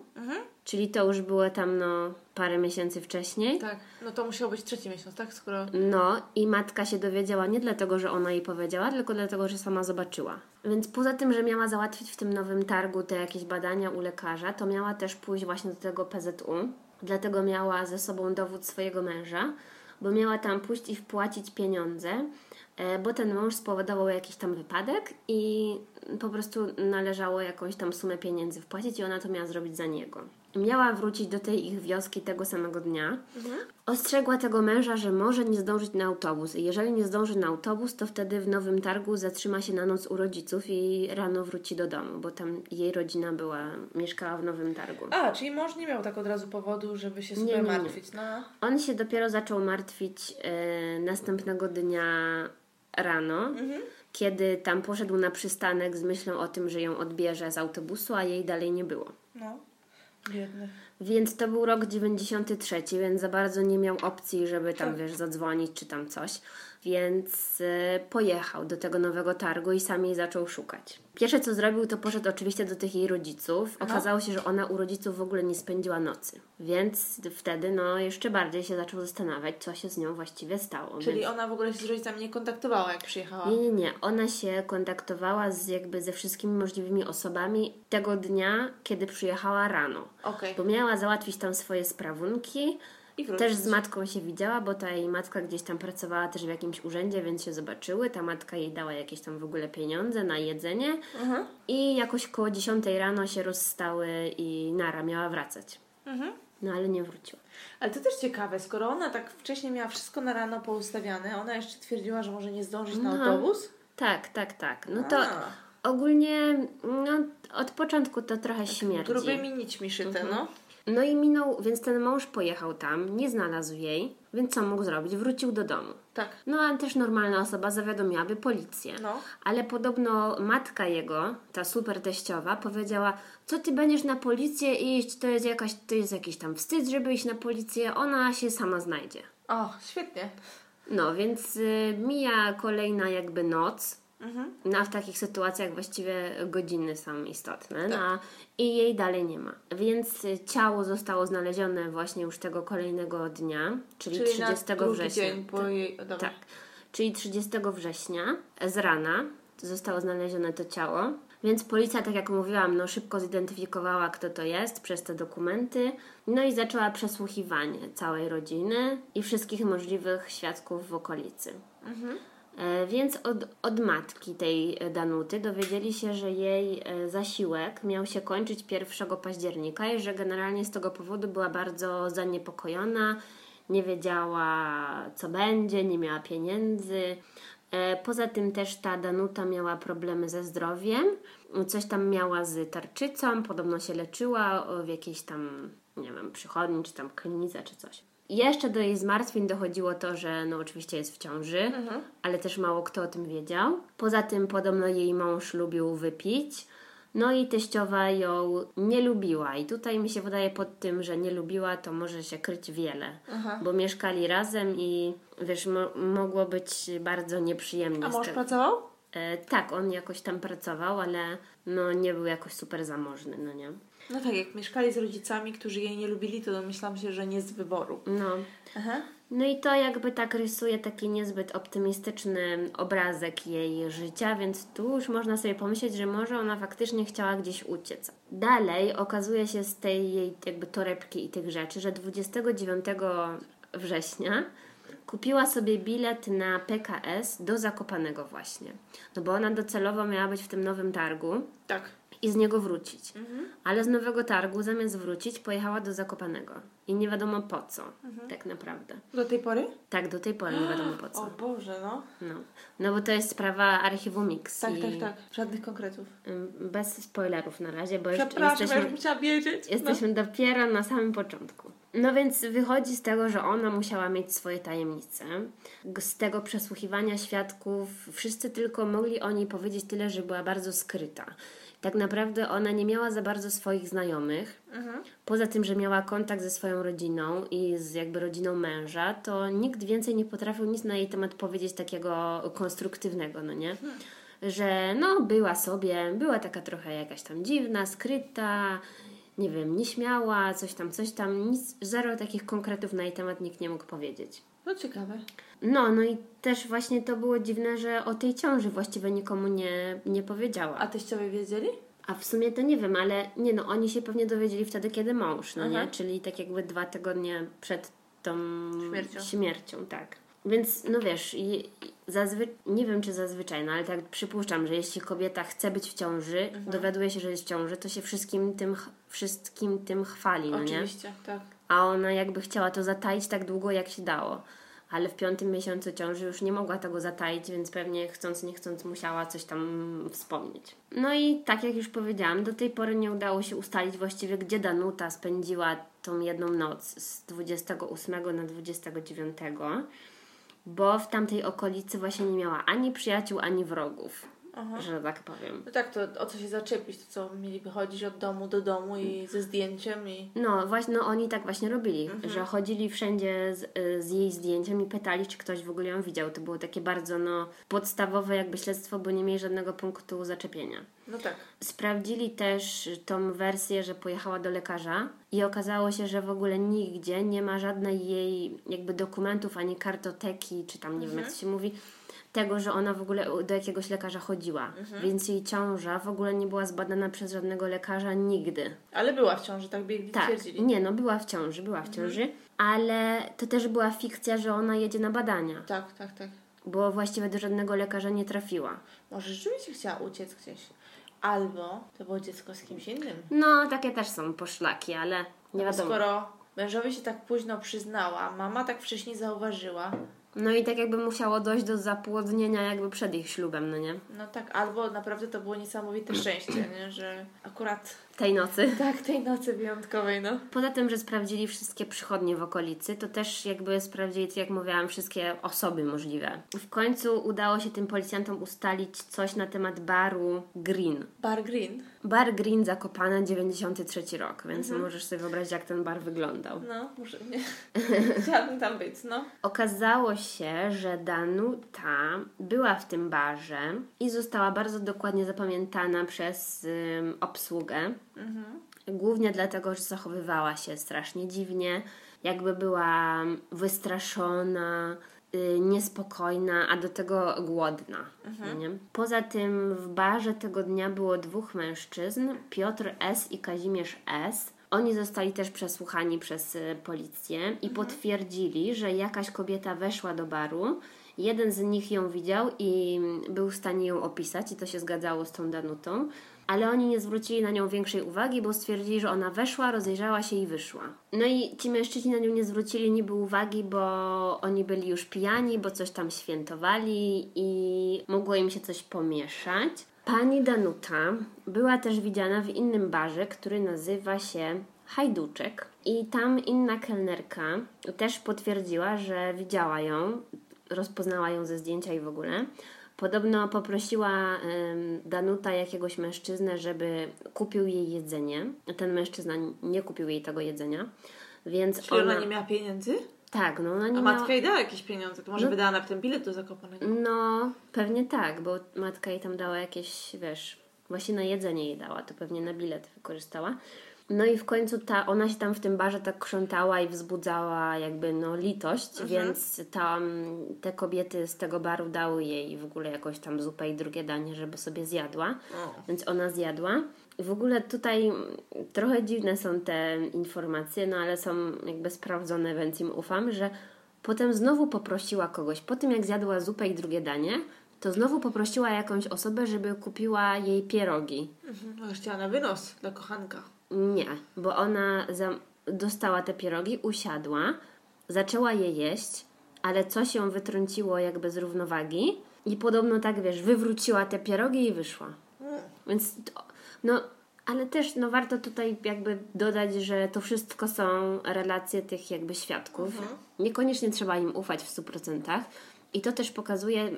czyli to już było tam no parę miesięcy wcześniej. Tak. No to musiał być trzeci miesiąc, tak? Skoro... No i matka się dowiedziała nie dlatego, że ona jej powiedziała, tylko dlatego, że sama zobaczyła. Więc poza tym, że miała załatwić w tym nowym targu te jakieś badania u lekarza, to miała też pójść właśnie do tego PZU. Dlatego miała ze sobą dowód swojego męża, bo miała tam pójść i wpłacić pieniądze, e, bo ten mąż spowodował jakiś tam wypadek i po prostu należało jakąś tam sumę pieniędzy wpłacić i ona to miała zrobić za niego. Miała wrócić do tej ich wioski tego samego dnia. Ostrzegła tego męża, że może nie zdążyć na autobus. I jeżeli nie zdąży na autobus, to wtedy w Nowym Targu zatrzyma się na noc u rodziców i rano wróci do domu, bo tam jej rodzina była, mieszkała w Nowym Targu. A, czyli mąż nie miał tak od razu powodu, żeby się Nie, sobie nie, nie. martwić. No. On się dopiero zaczął martwić e, następnego dnia rano, kiedy tam poszedł na przystanek z myślą o tym, że ją odbierze z autobusu, a jej dalej nie było. No. Biedny. Więc to był rok 93, więc za bardzo nie miał opcji, żeby tam, wiesz, zadzwonić czy tam coś. Więc e, pojechał do tego nowego targu i sam jej zaczął szukać. Pierwsze co zrobił, to poszedł oczywiście do tych jej rodziców. Okazało się, że ona u rodziców w ogóle nie spędziła nocy. Więc wtedy, no, jeszcze bardziej się zaczął zastanawiać, co się z nią właściwie stało. Czyli Więc... ona w ogóle się z rodzicami nie kontaktowała, jak przyjechała. Nie, nie, nie. Ona się kontaktowała z jakby ze wszystkimi możliwymi osobami tego dnia, kiedy przyjechała rano. Okej. Bo miała załatwić tam swoje sprawunki. I wrócić. Też z matką się widziała, bo ta jej matka gdzieś tam pracowała też w jakimś urzędzie, więc się zobaczyły. Ta matka jej dała jakieś tam w ogóle pieniądze na jedzenie. Mhm. I jakoś koło 10 rano się rozstały i Nara miała wracać. Mhm. No ale nie wróciła. Ale to też ciekawe, skoro ona tak wcześniej miała wszystko na rano poustawiane, ona jeszcze twierdziła, że może nie zdążyć na No. autobus? Tak, tak, tak. No to A. ogólnie no, od początku to trochę śmierdzi. Grubymi nićmi szyte, Mhm. no. No i minął, więc ten mąż pojechał tam, nie znalazł jej, więc co mógł zrobić? Wrócił do domu. Tak. No a też normalna osoba zawiadomiłaby policję. No. Ale podobno matka jego, ta super teściowa, powiedziała, co ty będziesz na policję iść, to jest, jakaś, to jest jakiś tam wstyd, żeby iść na policję, ona się sama znajdzie. O, świetnie. No, więc y, mija kolejna jakby noc. Mhm. No, a w takich sytuacjach właściwie godziny są istotne. No, Tak. a- I jej dalej nie ma. Więc ciało zostało znalezione właśnie już tego kolejnego dnia, czyli, Czyli 30 na drugi września. dzień po jej... Dobra. Tak. Czyli 30 września z rana zostało znalezione to ciało. Więc policja, tak jak mówiłam, no szybko zidentyfikowała, kto to jest przez te dokumenty. No i zaczęła przesłuchiwanie całej rodziny i wszystkich możliwych świadków w okolicy. E, Więc od, od matki tej e, Danuty dowiedzieli się, że jej e, zasiłek miał się kończyć 1 października i że generalnie z tego powodu była bardzo zaniepokojona, nie wiedziała co będzie, nie miała pieniędzy. E, Poza tym też ta Danuta miała problemy ze zdrowiem, coś tam miała z tarczycą, podobno się leczyła w jakiejś tam, nie wiem, przychodni, czy tam klinice, czy coś. Jeszcze do jej zmartwień dochodziło to, że no oczywiście jest w ciąży, ale też mało kto o tym wiedział. Poza tym podobno jej mąż lubił wypić. No i teściowa ją nie lubiła. I tutaj mi się wydaje pod tym, że nie lubiła, to może się kryć wiele. Bo mieszkali razem i wiesz, mo- mogło być bardzo nieprzyjemnie. A mąż pracował? E, tak, on jakoś tam pracował, ale no nie był jakoś super zamożny, no nie. No tak, jak mieszkali z rodzicami, którzy jej nie lubili, to domyślam się, że nie z wyboru. No. Aha. No i to jakby tak rysuje taki niezbyt optymistyczny obrazek jej życia, więc tu już można sobie pomyśleć, że może ona faktycznie chciała gdzieś uciec. Dalej okazuje się z tej jej jakby torebki i tych rzeczy, że 29 września kupiła sobie bilet na PKS do Zakopanego właśnie. No bo ona docelowo miała być w tym nowym targu Tak. I z niego wrócić. Ale z nowego targu zamiast wrócić pojechała do Zakopanego. I nie wiadomo po co, tak naprawdę. Do tej pory? Tak, do tej pory nie wiadomo po co. <gasps> O Boże, no. No, no bo to jest sprawa archiwum Mix. Tak, tak, tak. Żadnych konkretów. Bez spoilerów na razie, bo jeszcze Przepraszam, ja już jesteśmy, chciała wiedzieć. jesteśmy dopiero na samym początku. No więc wychodzi z tego, że ona musiała mieć swoje tajemnice. Z tego przesłuchiwania świadków wszyscy tylko mogli o niej powiedzieć tyle, że była bardzo skryta. Tak naprawdę ona nie miała za bardzo swoich znajomych. Poza tym, że miała kontakt ze swoją rodziną i z jakby rodziną męża, to nikt więcej nie potrafił nic na jej temat powiedzieć takiego konstruktywnego, no nie? Że no, była sobie, była taka trochę jakaś tam dziwna, skryta, nie wiem, nieśmiała, coś tam, coś tam, nic, zero takich konkretów na jej temat nikt nie mógł powiedzieć. No ciekawe. No, no i też właśnie to było dziwne, że o tej ciąży właściwie nikomu nie, nie powiedziała. A teściowie wiedzieli? A w sumie to nie wiem, ale nie no, oni się pewnie dowiedzieli wtedy, kiedy mąż, no Aha. nie? Czyli tak jakby dwa tygodnie przed tą Śmiercią. śmiercią, tak. Więc no wiesz, zazwy... nie wiem czy zazwyczaj, no ale tak przypuszczam, że jeśli kobieta chce być w ciąży, Mhm. dowiaduje się, że jest w ciąży, to się wszystkim tym, wszystkim tym chwali, no nie? Oczywiście, tak. A ona jakby chciała to zataić tak długo, jak się dało. Ale w piątym miesiącu ciąży już nie mogła tego zataić, więc pewnie chcąc, nie chcąc musiała coś tam wspomnieć. No i tak jak już powiedziałam, do tej pory nie udało się ustalić właściwie, gdzie Danuta spędziła tą jedną noc z 28 na 29, bo w tamtej okolicy właśnie nie miała ani przyjaciół, ani wrogów, Aha. że tak powiem. No tak, to o co się zaczepić? To co, mieliby chodzić od domu do domu i ze zdjęciem i... No właśnie, no oni tak właśnie robili, że chodzili wszędzie z, y, z jej zdjęciem i pytali, czy ktoś w ogóle ją widział. To było takie bardzo no podstawowe jakby śledztwo, bo nie mieli żadnego punktu zaczepienia. No tak. Sprawdzili też tą wersję, że pojechała do lekarza i okazało się, że w ogóle nigdzie nie ma żadnej jej jakby dokumentów, ani kartoteki, czy tam nie wiem jak to się mówi, tego, że ona w ogóle do jakiegoś lekarza chodziła. Więc jej ciąża w ogóle nie była zbadana przez żadnego lekarza nigdy. Ale była w ciąży, tak biegli Tak, twierdzili. nie, no była w ciąży, była w ciąży, ale to też była fikcja, że ona jedzie na badania, Tak, tak, tak. bo właściwie do żadnego lekarza nie trafiła. Może rzeczywiście chciała uciec gdzieś. Albo to było dziecko z kimś innym. No, takie też są poszlaki, ale nie No wiadomo. Skoro mężowi się tak późno przyznała, mama tak wcześniej zauważyła, No i tak jakby musiało dojść do zapłodnienia jakby przed ich ślubem, no nie? no tak, albo naprawdę to było niesamowite <clears throat> szczęście, nie? że akurat Tej nocy. <laughs> tak, tej nocy wyjątkowej, no. Poza tym, że sprawdzili wszystkie przychodnie w okolicy, to też jakby sprawdzili, jak mówiłam, wszystkie osoby możliwe. W końcu udało się tym policjantom ustalić coś na temat baru Green. Bar Green. Bar Green Zakopane 93 rok, więc możesz sobie wyobrazić, jak ten bar wyglądał. No, muszę, nie. <laughs> Chciałabym tam być, no. Okazało się, że Danuta była w tym barze i została bardzo dokładnie zapamiętana przez ym, obsługę. Głównie dlatego, że zachowywała się strasznie dziwnie, jakby była wystraszona, y, niespokojna, a do tego głodna. no Nie? Poza tym w barze tego dnia było dwóch mężczyzn, Piotr S. i Kazimierz S. Oni zostali też przesłuchani przez y, policję i potwierdzili, że jakaś kobieta weszła do baru. Jeden z nich ją widział i był w stanie ją opisać, i to się zgadzało z tą Danutą, ale oni nie zwrócili na nią większej uwagi, bo stwierdzili, że ona weszła, rozejrzała się i wyszła. No i ci mężczyźni na nią nie zwrócili niby uwagi, bo oni byli już pijani, bo coś tam świętowali i mogło im się coś pomieszać. Pani Danuta była też widziana w innym barze, który nazywa się Hajduczek. I tam inna kelnerka też potwierdziła, że widziała ją, rozpoznała ją ze zdjęcia i w ogóle. Podobno poprosiła Danuta jakiegoś mężczyznę, żeby kupił jej jedzenie. Ten mężczyzna nie kupił jej tego jedzenia, więc Czyli ona ona... nie miała pieniędzy? Tak, no ona nie A miała... matka jej dała jakieś pieniądze, to może wydała na ten bilet do Zakopanego. No, pewnie tak, bo matka jej tam dała jakieś, wiesz, właśnie na jedzenie jej dała, to pewnie na bilet wykorzystała. No i w końcu ta, ona się tam w tym barze tak krzątała i wzbudzała jakby no litość, więc tam te kobiety z tego baru dały jej w ogóle jakąś tam zupę i drugie danie, żeby sobie zjadła. O. Więc ona zjadła. I w ogóle tutaj trochę dziwne są te informacje, no ale są jakby sprawdzone, więc im ufam, że potem znowu poprosiła kogoś, po tym jak zjadła zupę i drugie danie, to znowu poprosiła jakąś osobę, żeby kupiła jej pierogi. Mhm. Chciała na wynos dla kochanka. Nie, bo ona dostała te pierogi, usiadła, zaczęła je jeść, ale coś ją wytrąciło jakby z równowagi i podobno tak, wiesz, wywróciła te pierogi i wyszła. Więc, to, no, ale też no, warto tutaj jakby dodać, że to wszystko są relacje tych jakby świadków. Niekoniecznie trzeba im ufać w 100%. I to też pokazuje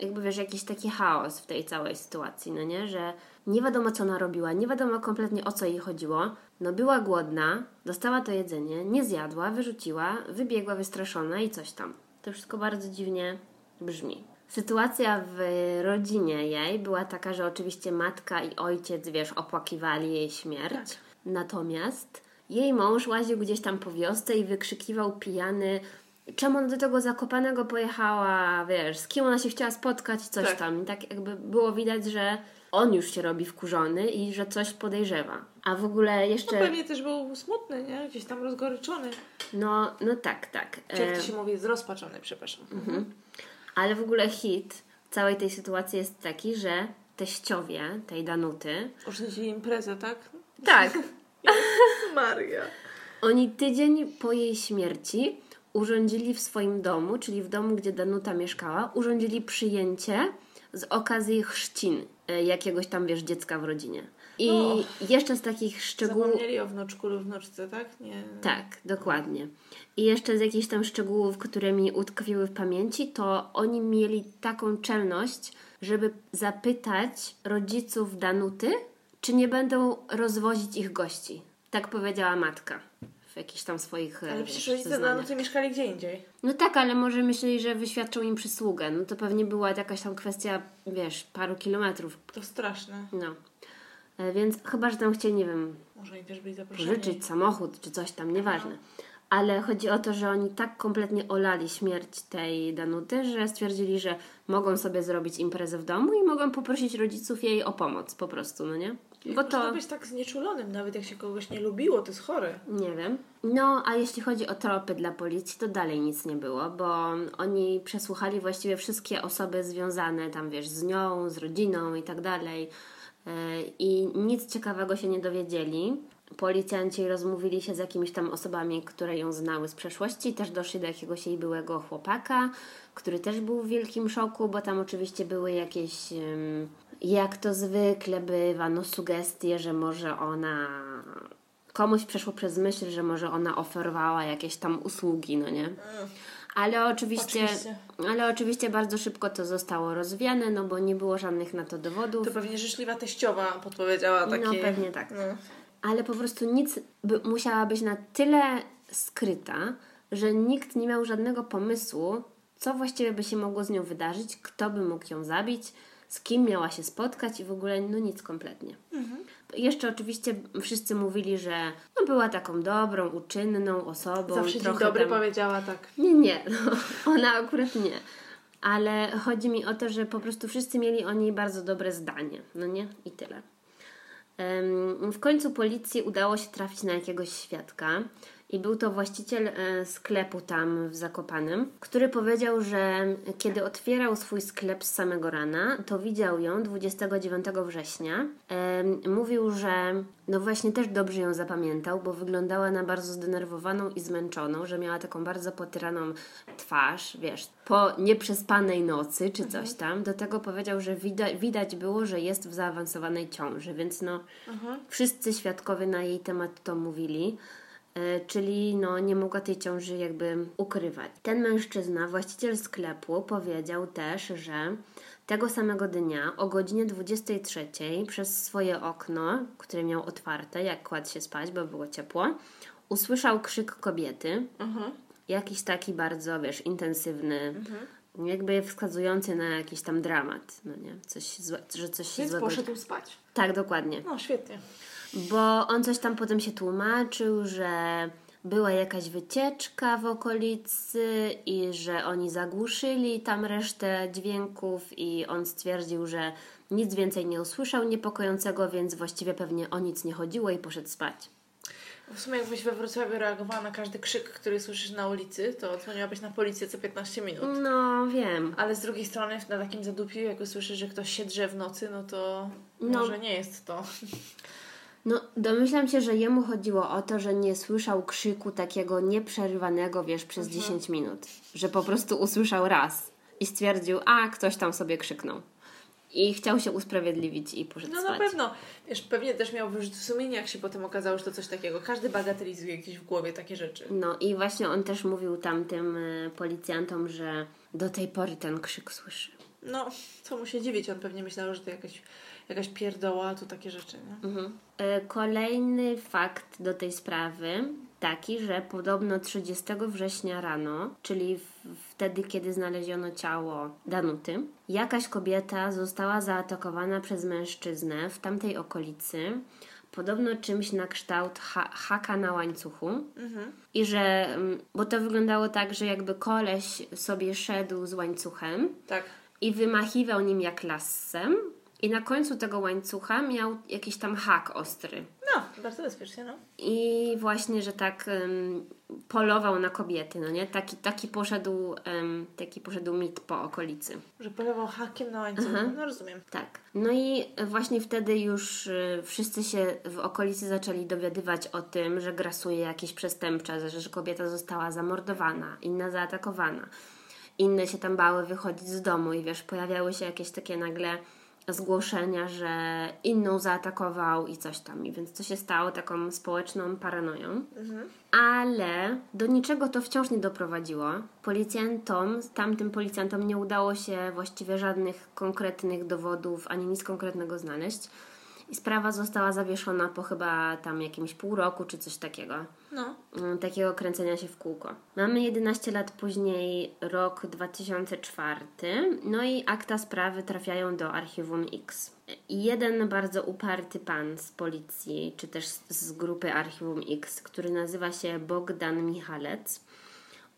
jakby wiesz, jakiś taki chaos w tej całej sytuacji, no nie? Że nie wiadomo, co ona robiła, nie wiadomo kompletnie o co jej chodziło. No była głodna, dostała to jedzenie, nie zjadła, wyrzuciła, wybiegła wystraszona i coś tam. To wszystko bardzo dziwnie brzmi. Sytuacja w rodzinie jej była taka, że oczywiście matka i ojciec, wiesz, opłakiwali jej śmierć. Natomiast jej mąż łaził gdzieś tam po wiosce i wykrzykiwał pijany, czemu ona do tego zakopanego pojechała, wiesz, z kim ona się chciała spotkać, coś Tak. tam. I tak jakby było widać, że on już się robi wkurzony i że coś podejrzewa. A w ogóle No jeszcze, pewnie też był smutny, nie? Gdzieś tam rozgoryczony. no, no tak, tak. Czy jak E, to się mówi, zrozpaczony, przepraszam. Ale w ogóle hit całej tej sytuacji jest taki, że teściowie tej Danuty, Urządzili imprezę, tak? tak, Maria. Oni tydzień po jej śmierci urządzili w swoim domu, czyli w domu, gdzie Danuta mieszkała, urządzili przyjęcie z okazji chrzcin e, jakiegoś tam, wiesz, dziecka w rodzinie. I No. jeszcze z takich szczegółów... Zapomnieli o wnuczku lub wnuczce, tak? Nie. Tak, dokładnie. I jeszcze z jakichś tam szczegółów, które mi utkwiły w pamięci, to oni mieli taką czelność, żeby zapytać rodziców Danuty, czy nie będą rozwozić ich gości. Tak powiedziała matka w jakichś tam swoich e, Ale przecież rodzice zeznaniach. Danuty mieszkali gdzie indziej. No tak, ale może myśleli, że wyświadczą im przysługę. No to pewnie była jakaś tam kwestia, wiesz, paru kilometrów. To straszne. No. E, Więc chyba, że tam chcieli, nie wiem, Może też byli zaproszeni. pożyczyć samochód czy coś tam, nieważne. Ale chodzi o to, że oni tak kompletnie olali śmierć tej Danuty, że stwierdzili, że mogą sobie zrobić imprezę w domu i mogą poprosić rodziców jej o pomoc po prostu, no nie? Bo Można to... być tak znieczulonym, nawet jak się kogoś nie lubiło, to jest chore. Nie wiem. No, a jeśli chodzi o tropy dla policji, to dalej nic nie było, bo oni przesłuchali właściwie wszystkie osoby związane tam, wiesz, z nią, z rodziną i tak dalej. Yy, I nic ciekawego się nie dowiedzieli. Policjanci rozmówili się z jakimiś tam osobami, które ją znały z przeszłości, też doszli do jakiegoś jej byłego chłopaka, który też był w wielkim szoku, bo tam oczywiście były jakieś, jak to zwykle bywa, no sugestie, że może ona komuś przeszło przez myśl, że może ona oferowała jakieś tam usługi, no nie? Ale oczywiście, Oczywiście. ale oczywiście bardzo szybko to zostało rozwiane, no bo nie było żadnych na to dowodów. To pewnie życzliwa teściowa podpowiedziała takie... No pewnie tak. No. Ale po prostu nic by, musiała być na tyle skryta, że nikt nie miał żadnego pomysłu, co właściwie by się mogło z nią wydarzyć, kto by mógł ją zabić, z kim miała się spotkać i w ogóle no nic kompletnie. Jeszcze oczywiście wszyscy mówili, że no, była taką dobrą, uczynną osobą. Zawsze trochę dobry tam... powiedziała tak. Nie, nie, no, <laughs> ona akurat nie. Ale chodzi mi o to, że po prostu wszyscy mieli o niej bardzo dobre zdanie, no nie? I tyle. W końcu policji udało się trafić na jakiegoś świadka i był to właściciel e, sklepu tam w Zakopanem, który powiedział, że kiedy otwierał swój sklep z samego rana, to widział ją 29 września. Em, Mówił, że no właśnie też dobrze ją zapamiętał, bo wyglądała na bardzo zdenerwowaną i zmęczoną, że miała taką bardzo potyraną twarz, wiesz, po nieprzespanej nocy czy coś tam. Do tego powiedział, że widać, widać było, że jest w zaawansowanej ciąży, więc no wszyscy świadkowie na jej temat to mówili. E, Czyli no, nie mogła tej ciąży jakby ukrywać. Ten mężczyzna, właściciel sklepu, powiedział też, że tego samego dnia o godzinie 23 przez swoje okno, które miał otwarte, jak kładł się spać, bo było ciepło, usłyszał krzyk kobiety. Mhm. Jakiś taki bardzo, wiesz, intensywny, jakby wskazujący na jakiś tam dramat, no nie? Coś złe, że coś się Więc złego... poszedł spać. Tak, dokładnie. No, świetnie. Bo on coś tam potem się tłumaczył, że była jakaś wycieczka w okolicy i że oni zagłuszyli tam resztę dźwięków i on stwierdził, że nic więcej nie usłyszał niepokojącego, więc właściwie pewnie o nic nie chodziło i poszedł spać. W sumie jakbyś we Wrocławiu reagowała na każdy krzyk, który słyszysz na ulicy, to dzwoniłabyś na policję co 15 minut. No, wiem. Ale z drugiej strony na takim zadupiu, jak usłyszysz, że ktoś się drze w nocy, no to No. może nie jest to. No, domyślam się, że jemu chodziło o to, że nie słyszał krzyku takiego nieprzerywanego, wiesz, przez 10 minut. Że po prostu usłyszał raz i stwierdził, a ktoś tam sobie krzyknął. I chciał się usprawiedliwić i poszedł No spać. na pewno. Wiesz, pewnie też miał wyrzuty sumienia, jak się potem okazało, że to coś takiego. Każdy bagatelizuje gdzieś w głowie takie rzeczy. No i właśnie on też mówił tamtym y, policjantom, że do tej pory ten krzyk słyszy. No, co mu się dziwić, on pewnie myślał, że to jakaś, jakaś pierdoła, tu takie rzeczy, nie? Mhm. E, Kolejny fakt do tej sprawy taki, że podobno 30 września rano, czyli wtedy, kiedy znaleziono ciało Danuty, jakaś kobieta została zaatakowana przez mężczyznę w tamtej okolicy, podobno czymś na kształt ha- haka na łańcuchu. I że, mm, bo to wyglądało tak, że jakby koleś sobie szedł z łańcuchem Tak. i wymachiwał nim jak lassem i na końcu tego łańcucha miał jakiś tam hak ostry. No, bardzo bezpiecznie, no. I właśnie, że tak em, polował na kobiety, no nie? Taki, taki, poszedł, em, taki poszedł mit po okolicy. Że polewał hakiem na łańcuchu. No rozumiem. Tak. No i właśnie wtedy już y, wszyscy się w okolicy zaczęli dowiadywać o tym, że grasuje jakieś przestępcze, że, że kobieta została zamordowana, inna zaatakowana. Inne się tam bały wychodzić z domu i wiesz, pojawiały się jakieś takie nagle zgłoszenia, że inną zaatakował i coś tam. I więc to się stało taką społeczną paranoją. Ale do niczego to wciąż nie doprowadziło. Policjantom, tamtym policjantom nie udało się właściwie żadnych konkretnych dowodów ani nic konkretnego znaleźć. I sprawa została zawieszona po chyba tam jakimś pół roku czy coś takiego. No. Mm, Takiego kręcenia się w kółko. Mamy 11 lat później, rok 2004, no i akta sprawy trafiają do archiwum X. Jeden bardzo uparty pan z policji, czy też z- grupy archiwum X, który nazywa się Bogdan Michalec,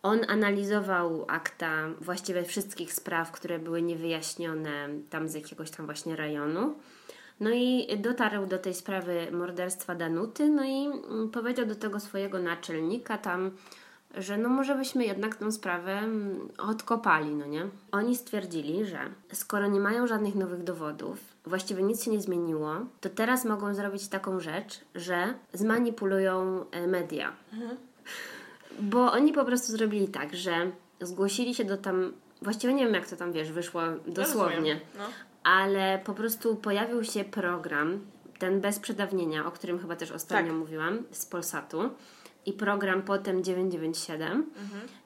on analizował akta właściwie wszystkich spraw, które były niewyjaśnione tam z jakiegoś tam właśnie rejonu. No i dotarł do tej sprawy morderstwa Danuty, no i mm, powiedział do tego swojego naczelnika tam, że no może byśmy jednak tą sprawę mm, odkopali, no nie? Oni stwierdzili, że skoro nie mają żadnych nowych dowodów, właściwie nic się nie zmieniło, to teraz mogą zrobić taką rzecz, że zmanipulują e, media. Bo oni po prostu zrobili tak, że zgłosili się do tam, właściwie nie wiem jak to tam wiesz, wyszło dosłownie, rozumiem. No. Ale po prostu pojawił się program, ten bez przedawnienia, o którym chyba też ostatnio Tak. mówiłam, z Polsatu i program potem 997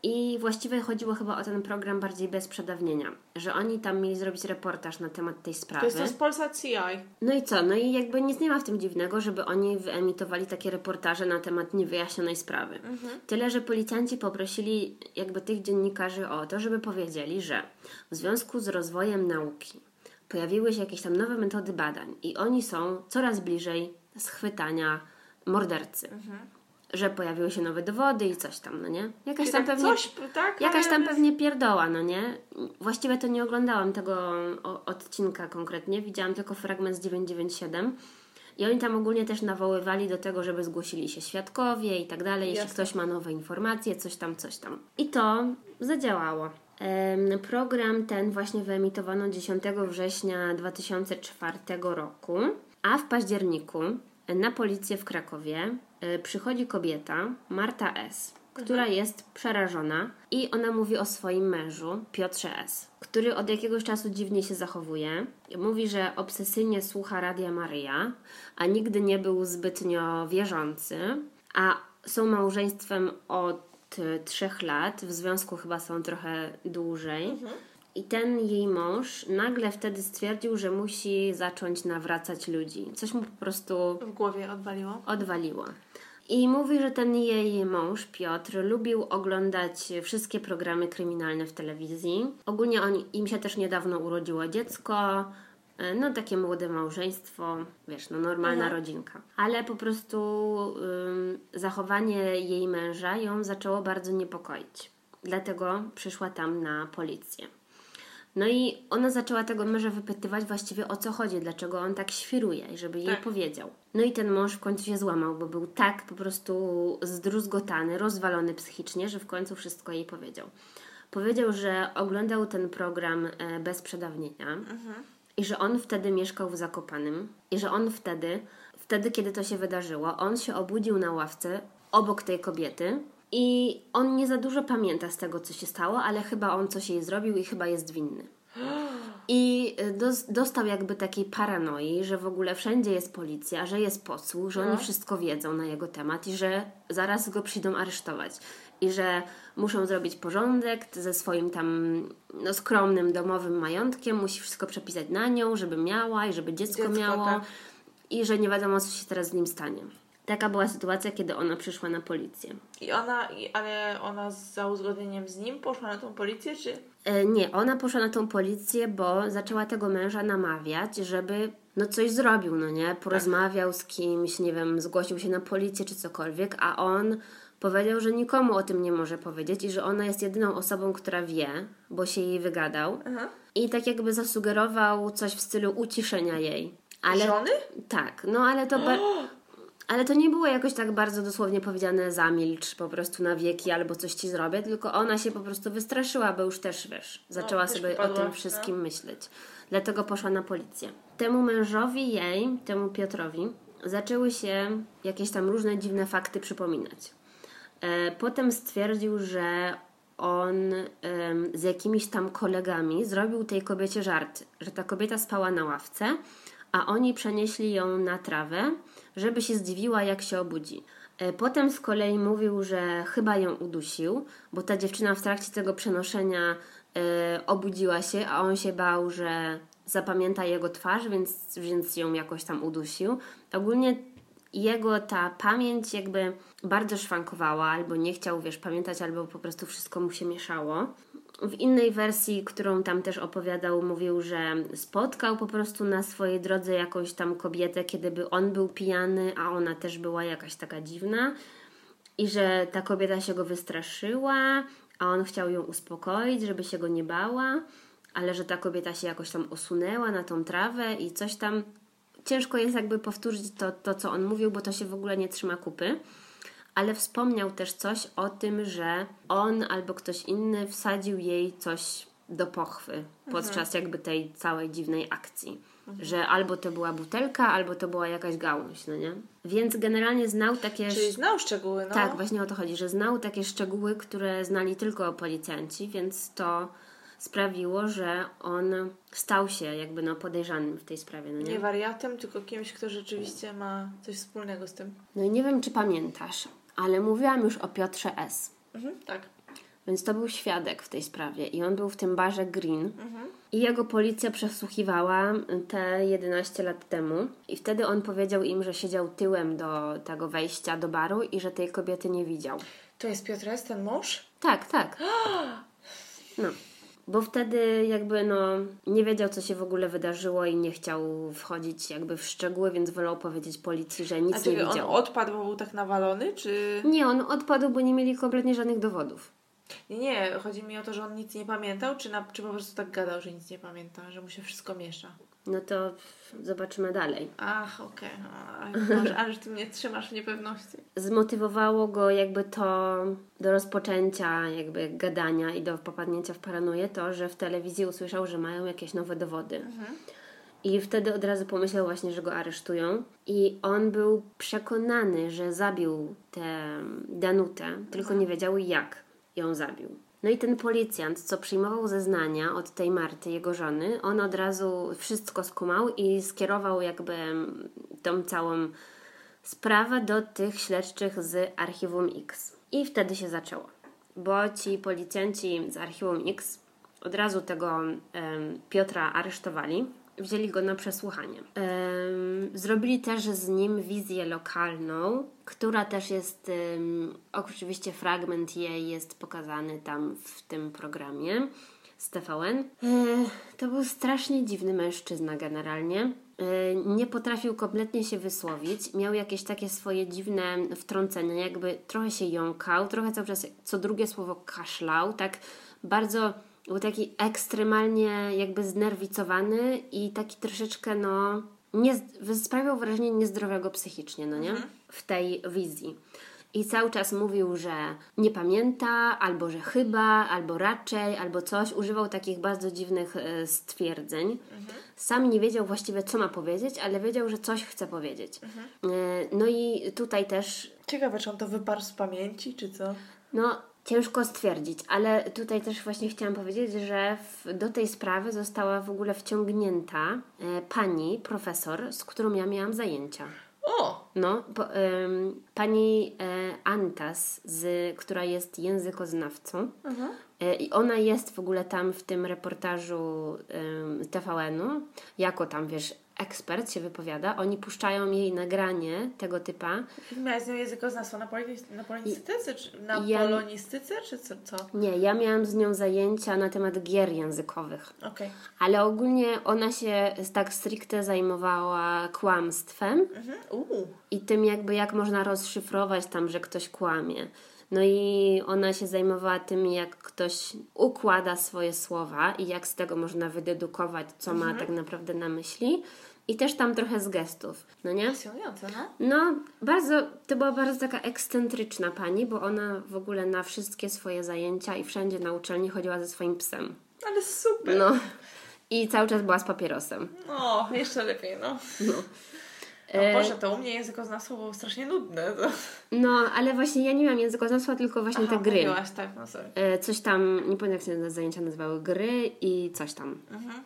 i właściwie chodziło chyba o ten program bardziej bez przedawnienia, że oni tam mieli zrobić reportaż na temat tej sprawy. To jest to z Polsat CI. No i co? No i jakby nic nie ma w tym dziwnego, żeby oni wyemitowali takie reportaże na temat niewyjaśnionej sprawy. Tyle, że policjanci poprosili jakby tych dziennikarzy o to, żeby powiedzieli, że w związku z rozwojem nauki pojawiły się jakieś tam nowe metody badań i oni są coraz bliżej schwytania mordercy. Że pojawiły się nowe dowody i coś tam, no nie? Jakaś tam tak pewnie... coś, tak? Jakaś tam pewnie pierdoła, no nie? Właściwie to nie oglądałam tego odcinka konkretnie, widziałam tylko fragment z 997 i oni tam ogólnie też nawoływali do tego, żeby zgłosili się świadkowie i tak dalej, jeśli Jasne. ktoś ma nowe informacje, coś tam, coś tam. I to zadziałało. Program ten właśnie wyemitowano 10 września 2004 roku, a w październiku na policję w Krakowie e, przychodzi kobieta, Marta S., która jest przerażona i ona mówi o swoim mężu, Piotrze S., który od jakiegoś czasu dziwnie się zachowuje. Mówi, że obsesyjnie słucha Radia Maryja, a nigdy nie był zbytnio wierzący, a są małżeństwem od e, trzech lat, w związku chyba są trochę dłużej. I ten jej mąż nagle wtedy stwierdził, że musi zacząć nawracać ludzi. Coś mu po prostu W głowie odwaliło. odwaliło. I mówi, że ten jej mąż, Piotr, lubił oglądać wszystkie programy kryminalne w telewizji. Ogólnie on, im się też niedawno urodziło dziecko. E, No takie młode małżeństwo, wiesz, no normalna Mhm. rodzinka. Ale po prostu ym, zachowanie jej męża ją zaczęło bardzo niepokoić. Dlatego przyszła tam na policję. No i ona zaczęła tego męża wypytywać właściwie o co chodzi, dlaczego on tak świruje, i żeby jej Tak. powiedział. No i ten mąż w końcu się złamał, bo był tak po prostu zdruzgotany, rozwalony psychicznie, że w końcu wszystko jej powiedział. Powiedział, że oglądał ten program e, bez przedawnienia i że on wtedy mieszkał w Zakopanym i że on wtedy, wtedy kiedy to się wydarzyło, on się obudził na ławce obok tej kobiety i on nie za dużo pamięta z tego, co się stało, ale chyba on coś jej zrobił i chyba jest winny. I y, dos- dostał jakby takiej paranoi, że w ogóle wszędzie jest policja, że jest podsłuch, że oni wszystko wiedzą na jego temat i że zaraz go przyjdą aresztować. I że muszą zrobić porządek ze swoim tam no, skromnym domowym majątkiem, musi wszystko przepisać na nią, żeby miała i żeby dziecko, Dziecko, miało. tak. I że nie wiadomo, co się teraz z nim stanie. Taka była sytuacja, kiedy ona przyszła na policję. I ona, i, ale ona za uzgodnieniem z nim poszła na tą policję, czy... E, nie, ona poszła na tą policję, bo zaczęła tego męża namawiać, żeby no coś zrobił, no nie? Porozmawiał z kimś, nie wiem, zgłosił się na policję czy cokolwiek, a on powiedział, że nikomu o tym nie może powiedzieć i że ona jest jedyną osobą, która wie, bo się jej wygadał. I tak jakby zasugerował coś w stylu uciszenia jej. Ale Żony? tak, no ale to <gasps> ale to nie było jakoś tak bardzo dosłownie powiedziane zamilcz po prostu na wieki albo coś ci zrobię, tylko ona się po prostu wystraszyła, bo już też wiesz, zaczęła też sobie o tym wszystkim myśleć. Dlatego poszła na policję. Temu mężowi jej, temu Piotrowi, zaczęły się jakieś tam różne dziwne fakty przypominać. E, Potem stwierdził, że on z jakimiś tam kolegami zrobił tej kobiecie żart, że ta kobieta spała na ławce, a oni przenieśli ją na trawę, żeby się zdziwiła, jak się obudzi. E, Potem z kolei mówił, że chyba ją udusił, bo ta dziewczyna w trakcie tego przenoszenia e, obudziła się, a on się bał, że zapamięta jego twarz, więc, więc ją jakoś tam udusił. Ogólnie jego ta pamięć jakby bardzo szwankowała, albo nie chciał, wiesz, pamiętać, albo po prostu wszystko mu się mieszało. W innej wersji, którą tam też opowiadał, mówił, że spotkał po prostu na swojej drodze jakąś tam kobietę, kiedy by on był pijany, a ona też była jakaś taka dziwna i że ta kobieta się go wystraszyła, a on chciał ją uspokoić, żeby się go nie bała, ale że ta kobieta się jakoś tam osunęła na tą trawę i coś tam. Ciężko jest jakby powtórzyć to, to co on mówił, bo to się w ogóle nie trzyma kupy. Ale wspomniał też coś o tym, że on albo ktoś inny wsadził jej coś do pochwy podczas jakby tej całej dziwnej akcji. Że albo to była butelka, albo to była jakaś gałąź, no nie? Więc generalnie znał takie... Czyli znał szczegóły, no. Tak, właśnie o to chodzi, że znał takie szczegóły, które znali tylko policjanci, więc to sprawiło, że on stał się jakby no podejrzanym w tej sprawie, no nie? Nie wariatem, tylko kimś, kto rzeczywiście ma coś wspólnego z tym. No i nie wiem, czy pamiętasz, ale mówiłam już o Piotrze S. Mhm, tak. Więc to był świadek w tej sprawie i on był w tym barze Green. Mhm. I jego policja przesłuchiwała te 11 lat temu. I wtedy on powiedział im, że siedział tyłem do tego wejścia do baru i że tej kobiety nie widział. To jest Piotr S., ten mąż? Tak, tak. <gasps> No. Bo wtedy jakby no nie wiedział, co się w ogóle wydarzyło i nie chciał wchodzić jakby w szczegóły, więc wolał powiedzieć policji, że nic A nie czekaj, on widział. odpadł, bo był tak nawalony, czy... Nie, on odpadł, bo nie mieli kompletnie żadnych dowodów. Nie, nie, chodzi mi o to, że on nic nie pamiętał, czy, na, czy po prostu tak gadał, że nic nie pamięta, że mu się wszystko miesza. No to zobaczymy dalej. Ach, okej. Okay. Może, ale że ty mnie trzymasz w niepewności. Zmotywowało go jakby to do rozpoczęcia jakby gadania i do popadnięcia w paranoję to, że w telewizji usłyszał, że mają jakieś nowe dowody. I wtedy od razu pomyślał właśnie, że go aresztują. I on był przekonany, że zabił tę Danutę, tylko nie wiedział jak ją zabił. No i ten policjant, co przyjmował zeznania od tej Marty, jego żony, on od razu wszystko skumał i skierował jakby tą całą sprawę do tych śledczych z Archiwum X. I wtedy się zaczęło, bo ci policjanci z Archiwum X od razu tego em, Piotra aresztowali, wzięli go na przesłuchanie. Zrobili też z nim wizję lokalną, która też jest, oczywiście fragment jej jest pokazany tam w tym programie z TVN. E, to był strasznie dziwny mężczyzna generalnie. E, nie potrafił kompletnie się wysłowić. Miał jakieś takie swoje dziwne wtrącenia, jakby trochę się jąkał, trochę cały czas co drugie słowo kaszlał, tak bardzo był taki ekstremalnie jakby znerwicowany i taki troszeczkę no nie, sprawiał wrażenie niezdrowego psychicznie, no nie? Mhm. W tej wizji. I cały czas mówił, że nie pamięta, albo że chyba, albo raczej, albo coś. Używał takich bardzo dziwnych e, stwierdzeń. Mhm. Sam nie wiedział właściwie, co ma powiedzieć, ale wiedział, że coś chce powiedzieć. Mhm. E, no i tutaj też. Ciekawe, czy on to wyparł z pamięci, czy co? No, Ciężko stwierdzić, ale tutaj też właśnie chciałam powiedzieć, że w, do tej sprawy została w ogóle wciągnięta e, pani profesor, z którą ja miałam zajęcia. O! No, po, pani e, Antas, z, która jest językoznawcą. Mhm. E, I ona jest w ogóle tam w tym reportażu e, TVN-u, jako tam, wiesz, ekspert się wypowiada, oni puszczają jej nagranie tego typa. Miałaś z nią językoznawstwo na, na polonistyce, czy na ja, polonistyce, czy co, co? Nie, ja miałam z nią zajęcia na temat gier językowych. Okay. Ale ogólnie ona się tak stricte zajmowała kłamstwem mhm. i tym jakby jak można rozszyfrować tam, że ktoś kłamie. No i ona się zajmowała tym, jak ktoś układa swoje słowa i jak z tego można wydedukować, co mhm. ma tak naprawdę na myśli. I też tam trochę z gestów, no nie? Pasjonujące, no? No, bardzo, to była bardzo taka ekscentryczna pani, bo ona w ogóle na wszystkie swoje zajęcia i wszędzie na uczelni chodziła ze swoim psem. Ale super! No. I cały czas była z papierosem. O, jeszcze lepiej, no. No. O e, Boże, to u mnie językoznawstwo było strasznie nudne. To... No, ale właśnie ja nie miałam językoznawstwa, tylko właśnie Aha, te gry. Mówiłaś, tak, no sorry. E, coś tam, nie pamiętam jak się zajęcia nazywały, gry i coś tam. Mhm.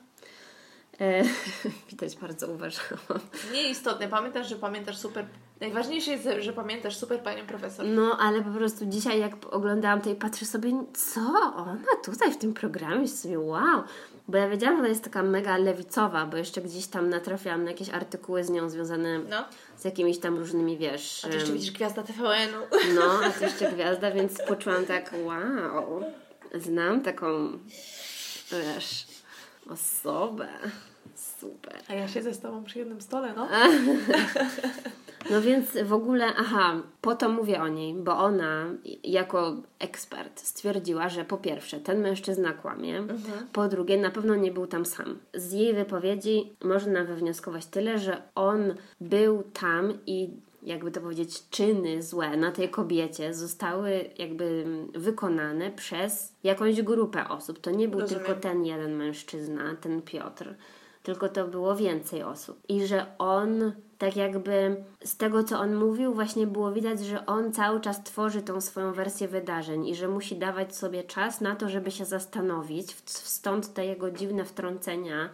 E, <laughs> widać, bardzo uważałam. Nieistotne. Pamiętasz, że pamiętasz super. Najważniejsze jest, że pamiętasz super panią profesor. No, ale po prostu dzisiaj, jak oglądałam to i patrzę sobie, co ona tutaj w tym programie, sobie wow. Bo ja wiedziałam, że ona jest taka mega lewicowa, bo jeszcze gdzieś tam natrafiałam na jakieś artykuły z nią związane no. z jakimiś tam różnymi, wiesz... A ty jeszcze widzisz gwiazda TVN-u. No, a ty <laughs> jeszcze gwiazda, więc poczułam tak, wow, znam taką, wiesz, osobę. Super. A ja siedzę z Tobą przy jednym stole, no. <laughs> No więc w ogóle, aha, po to mówię o niej, bo ona jako ekspert stwierdziła, że po pierwsze ten mężczyzna kłamie, mhm. po drugie na pewno nie był tam sam. Z jej wypowiedzi można wywnioskować tyle, że on był tam i jakby to powiedzieć, czyny złe na tej kobiecie zostały jakby wykonane przez jakąś grupę osób. To nie był Rozumiem. tylko ten jeden mężczyzna, ten Piotr tylko to było więcej osób. I że on, tak jakby z tego, co on mówił, właśnie było widać, że on cały czas tworzy tą swoją wersję wydarzeń i że musi dawać sobie czas na to, żeby się zastanowić. Stąd te jego dziwne wtrącenia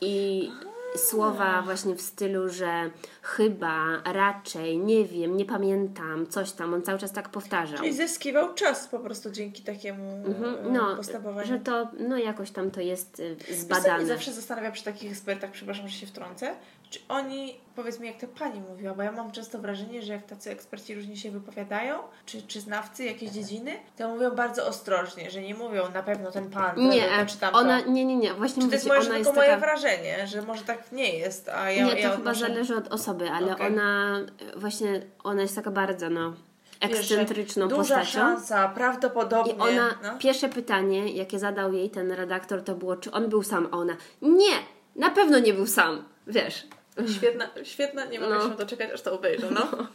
i słowa właśnie w stylu, że chyba, raczej, nie wiem, nie pamiętam, coś tam. On cały czas tak powtarzał. Czyli zyskiwał czas po prostu dzięki takiemu mhm, no, postępowaniu. Że to, no jakoś tam to jest y, zbadane. Wiesz, zawsze zastanawia przy takich ekspertach, przepraszam, że się wtrącę, czy oni, powiedz mi, jak to pani mówiła, bo ja mam często wrażenie, że jak tacy eksperci różnie się wypowiadają, czy, czy znawcy jakiejś dziedziny, to mówią bardzo ostrożnie, że nie mówią na pewno ten pan, nie, czy tam ona, nie, nie, nie, właśnie czy to jest może ona jest moje taka... wrażenie, że może tak nie jest, a ja Nie, to ja chyba zależy od osoby, ale okay. ona właśnie, ona jest taka bardzo, no ekscentryczną Wiesz, postacią. Duża szansa, prawdopodobnie. I ona, no. pierwsze pytanie, jakie zadał jej ten redaktor, to było, czy on był sam. A ona, nie, na pewno nie był sam. Wiesz, Świetna, świetna, nie mogę no. się doczekać, aż to obejrzę, no.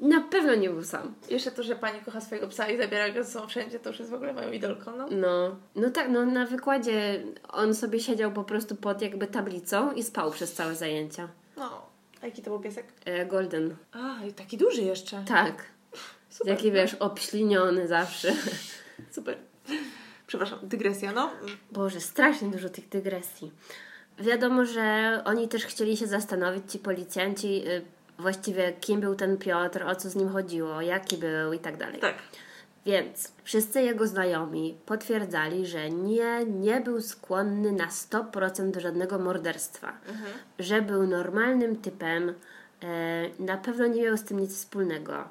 Na pewno nie był sam. Jeszcze to, że pani kocha swojego psa i zabiera go ze sobą wszędzie, to już jest w ogóle moją idolką, no. No, no tak, no na wykładzie on sobie siedział po prostu pod jakby tablicą i spał przez całe zajęcia. No. A jaki to był piesek? E, golden. A, i taki duży jeszcze. Tak. Super. Jaki wiesz, obśliniony zawsze. Super. Przepraszam, dygresja, no. Boże, strasznie dużo tych dygresji. Wiadomo, że oni też chcieli się zastanowić, ci policjanci, y, właściwie kim był ten Piotr, o co z nim chodziło, jaki był i tak dalej. Tak. Więc wszyscy jego znajomi potwierdzali, że nie, nie był skłonny na 100% do żadnego morderstwa. Mhm. Że był normalnym typem, e, na pewno nie miał z tym nic wspólnego.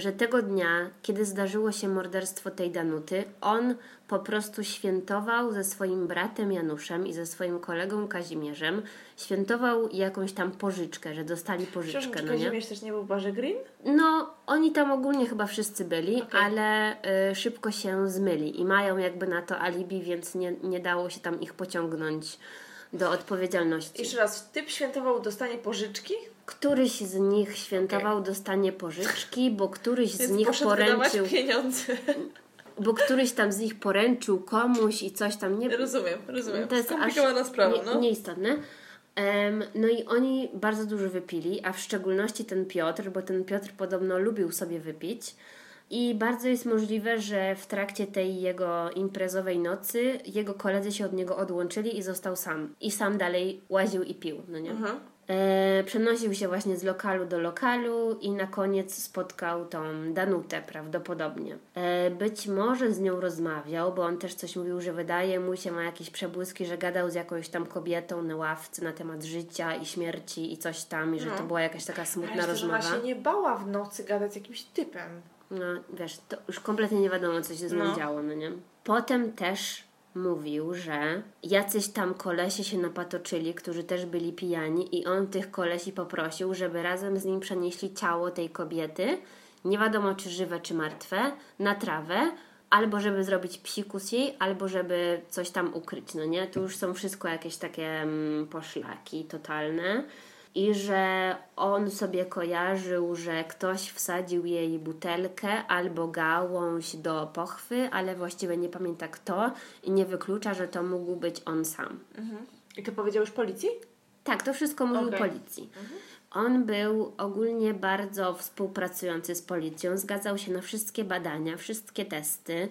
Że tego dnia, kiedy zdarzyło się morderstwo tej Danuty, on po prostu świętował ze swoim bratem Januszem i ze swoim kolegą Kazimierzem. Świętował jakąś tam pożyczkę, że dostali pożyczkę. No czy nie? Kazimierz też nie był w barze Green? No, oni tam ogólnie chyba wszyscy byli, Okej. ale y, szybko się zmyli i mają jakby na to alibi, więc nie, nie dało się tam ich pociągnąć do odpowiedzialności. Jeszcze raz, typ świętował dostanie pożyczki, Któryś z nich świętował dostanie pożyczki, bo któryś z więc nich poszedł wydawać poręczył, pieniądze. bo któryś tam z nich poręczył komuś i coś tam nie rozumiem, rozumiem. to jest Skomplikowana sprawa, nie, no. nieistotne. Em, no i oni bardzo dużo wypili, a w szczególności ten Piotr, bo ten Piotr podobno lubił sobie wypić. I bardzo jest możliwe, że w trakcie tej jego imprezowej nocy jego koledzy się od niego odłączyli i został sam. I sam dalej łaził i pił, no nie? Mhm. E, przenosił się właśnie z lokalu do lokalu i na koniec spotkał tą Danutę prawdopodobnie. E, być może z nią rozmawiał, bo on też coś mówił, że wydaje mu się, ma jakieś przebłyski, że gadał z jakąś tam kobietą na ławce na temat życia i śmierci i coś tam, i że to była jakaś taka smutna Ale rozmowa. się nie bała w nocy gadać z jakimś typem. No wiesz, to już kompletnie nie wiadomo, co się z nim No. działo, no nie? Potem też mówił, że jacyś tam kolesie się napatoczyli, którzy też byli pijani i on tych kolesi poprosił, żeby razem z nim przenieśli ciało tej kobiety, nie wiadomo czy żywe, czy martwe, na trawę, albo żeby zrobić psikus jej, albo żeby coś tam ukryć, no nie? Tu już są wszystko jakieś takie mm, poszlaki totalne i że on sobie kojarzył, że ktoś wsadził jej butelkę albo gałąź do pochwy, ale właściwie nie pamięta kto i nie wyklucza, że to mógł być on sam. I to powiedział już policji? Tak, to wszystko mówił Okej. policji. On był ogólnie bardzo współpracujący z policją, zgadzał się na wszystkie badania, wszystkie testy.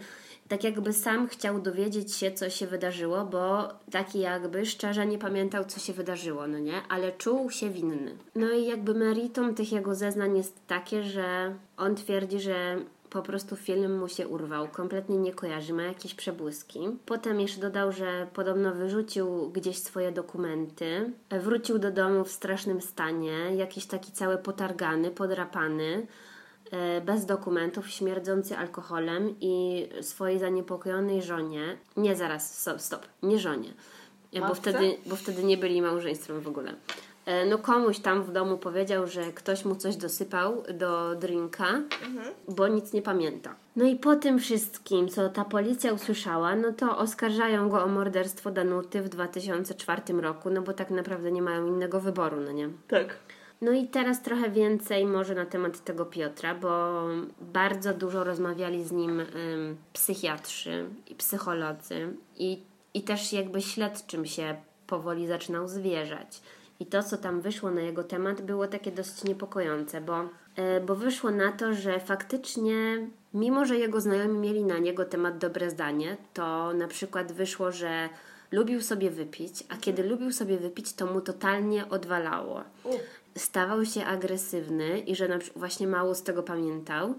Tak jakby sam chciał dowiedzieć się, co się wydarzyło, bo taki jakby szczerze nie pamiętał, co się wydarzyło, no nie? Ale czuł się winny. No i jakby meritum tych jego zeznań jest takie, że on twierdzi, że po prostu film mu się urwał, kompletnie nie kojarzy, ma jakieś przebłyski. Potem jeszcze dodał, że podobno wyrzucił gdzieś swoje dokumenty, wrócił do domu w strasznym stanie, jakiś taki cały potargany, podrapany, bez dokumentów, śmierdzący alkoholem i swojej zaniepokojonej żonie, nie zaraz, stop, stop nie żonie, e, bo wtedy, bo wtedy nie byli małżeństwem w ogóle. E, No komuś tam w domu powiedział, że ktoś mu coś dosypał do drinka, bo nic nie pamięta. No i po tym wszystkim, co ta policja usłyszała, no to oskarżają go o morderstwo Danuty w 2004 roku, no bo tak naprawdę nie mają innego wyboru, no nie? Tak. No i teraz trochę więcej może na temat tego Piotra, bo bardzo dużo rozmawiali z nim ym, psychiatrzy i psycholodzy i, i też jakby śledczym się powoli zaczynał zwierzać. I to, co tam wyszło na jego temat, było takie dosyć niepokojące, bo, e, bo wyszło na to, że faktycznie, mimo że jego znajomi mieli na niego temat dobre zdanie, to na przykład wyszło, że lubił sobie wypić, a kiedy lubił sobie wypić, to mu totalnie odwalało. Stawał się agresywny i że na przykład właśnie mało z tego pamiętał,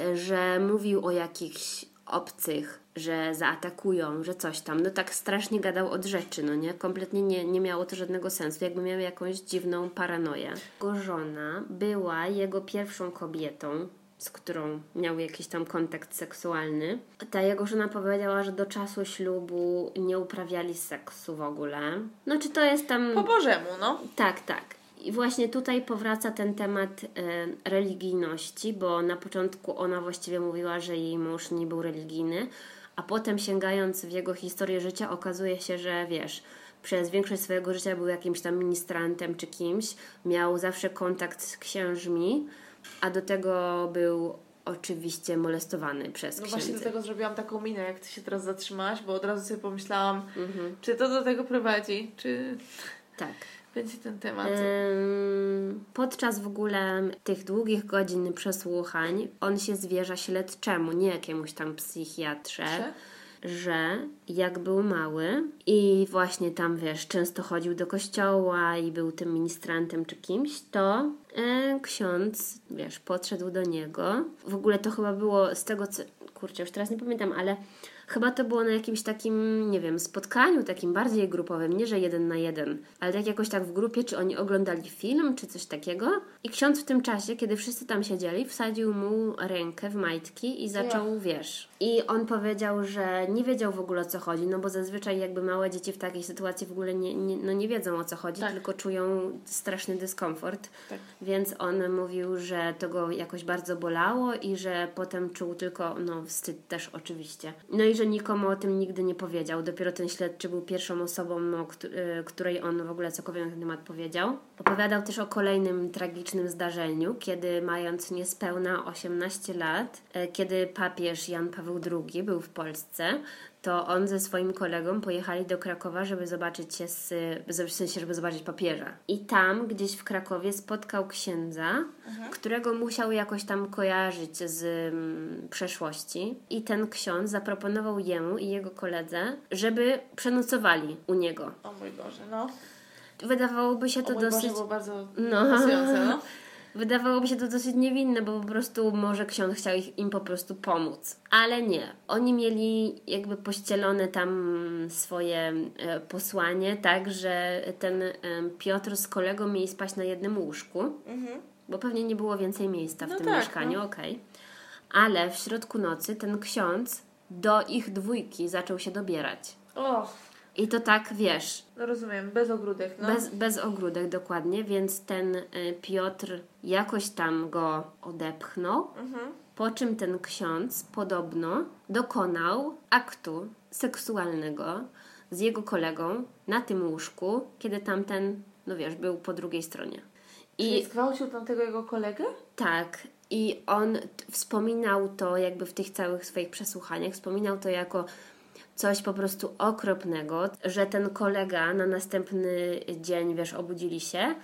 e, że mówił o jakichś obcych, że zaatakują, że coś tam. No tak strasznie gadał od rzeczy, no nie? Kompletnie nie, nie miało to żadnego sensu, jakby miał jakąś dziwną paranoję. Jego żona była jego pierwszą kobietą, z którą miał jakiś tam kontakt seksualny. Ta jego żona powiedziała, że do czasu ślubu nie uprawiali seksu w ogóle. No czy to jest tam... Po Bożemu, no. Tak, tak. I właśnie tutaj powraca ten temat e, religijności, bo na początku ona właściwie mówiła, że jej mąż nie był religijny, a potem sięgając w jego historię życia okazuje się, że wiesz, przez większość swojego życia był jakimś tam ministrantem czy kimś, miał zawsze kontakt z księżmi, a do tego był oczywiście molestowany przez No właśnie księdza. do tego zrobiłam taką minę, jak ty się teraz zatrzymałaś, bo od razu sobie pomyślałam, Mhm. czy to do tego prowadzi, czy Tak. Będzie ten temat. Podczas w ogóle tych długich godzin przesłuchań on się zwierza śledczemu, nie jakiemuś tam psychiatrze, Prze? że jak był mały i właśnie tam, wiesz, często chodził do kościoła i był tym ministrantem czy kimś, to ksiądz, wiesz, podszedł do niego. W ogóle to chyba było z tego, co, kurczę, już teraz nie pamiętam, ale Chyba to było na jakimś takim, nie wiem, spotkaniu takim bardziej grupowym, nie że jeden na jeden, ale tak jakoś tak w grupie, czy oni oglądali film, czy coś takiego. I ksiądz w tym czasie, kiedy wszyscy tam siedzieli, wsadził mu rękę w majtki i zaczął, wiesz. I on powiedział, że nie wiedział w ogóle o co chodzi, no bo zazwyczaj jakby małe dzieci w takiej sytuacji w ogóle nie, nie, no nie wiedzą o co chodzi, Tak. tylko czują straszny dyskomfort. Tak. Więc on mówił, że to go jakoś bardzo bolało i że potem czuł tylko, no wstyd też oczywiście. No i że nikomu o tym nigdy nie powiedział. Dopiero ten śledczy był pierwszą osobą, o któ- y, której on w ogóle cokolwiek na ten temat powiedział. Opowiadał też o kolejnym tragicznym zdarzeniu, kiedy mając niespełna 18 lat, e, kiedy papież Jan Paweł II był w Polsce, to on ze swoim kolegą pojechali do Krakowa, żeby zobaczyć się z, w sensie, żeby zobaczyć papieża. I tam gdzieś w Krakowie spotkał księdza, którego musiał jakoś tam kojarzyć z mm, przeszłości. I ten ksiądz zaproponował jemu i jego koledze, żeby przenocowali u niego. O mój Boże, no. Wydawałoby się O to mój dosyć... Boże, było bardzo No. pasujące, no. Wydawałoby się to dosyć niewinne, bo po prostu może ksiądz chciał ich, im po prostu pomóc. Ale nie. Oni mieli jakby pościelone tam swoje e, posłanie, tak, że ten e, Piotr z kolegą mieli spać na jednym łóżku, bo pewnie nie było więcej miejsca w No tym tak, mieszkaniu, okej. Ale w środku nocy ten ksiądz do ich dwójki zaczął się dobierać. O, I to tak, wiesz, no rozumiem, bez ogródek, no. bez, bez ogródek dokładnie, więc ten y, Piotr jakoś tam go odepchnął, po czym ten ksiądz podobno dokonał aktu seksualnego z jego kolegą na tym łóżku, kiedy tamten, no wiesz, był po drugiej stronie. Czyli I zgwałcił tamtego jego kolegę? tak, i on wspominał to jakby w tych całych swoich przesłuchaniach, wspominał to jako coś po prostu okropnego, że ten kolega na następny dzień, wiesz, obudzili się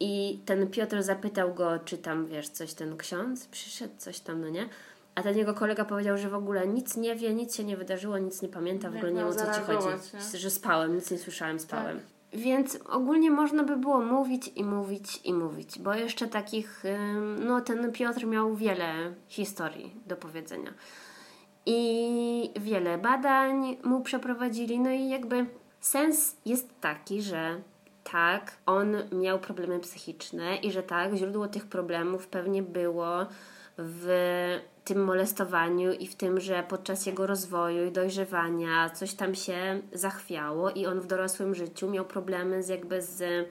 i ten Piotr zapytał go, czy tam, wiesz, coś ten ksiądz przyszedł, coś tam, no nie? A ten jego kolega powiedział, że w ogóle nic nie wie, nic się nie wydarzyło, nic nie pamięta, w ogóle nie wiem o co ci chodzi. nie? Tak. Że spałem, nic nie słyszałem, spałem. Więc ogólnie można by było mówić i mówić i mówić, bo jeszcze takich, no ten Piotr miał wiele historii do powiedzenia. I wiele badań mu przeprowadzili, no i jakby sens jest taki, że tak, on miał problemy psychiczne i że tak, źródło tych problemów pewnie było w tym molestowaniu i w tym, że podczas jego rozwoju i dojrzewania coś tam się zachwiało i on w dorosłym życiu miał problemy z jakby z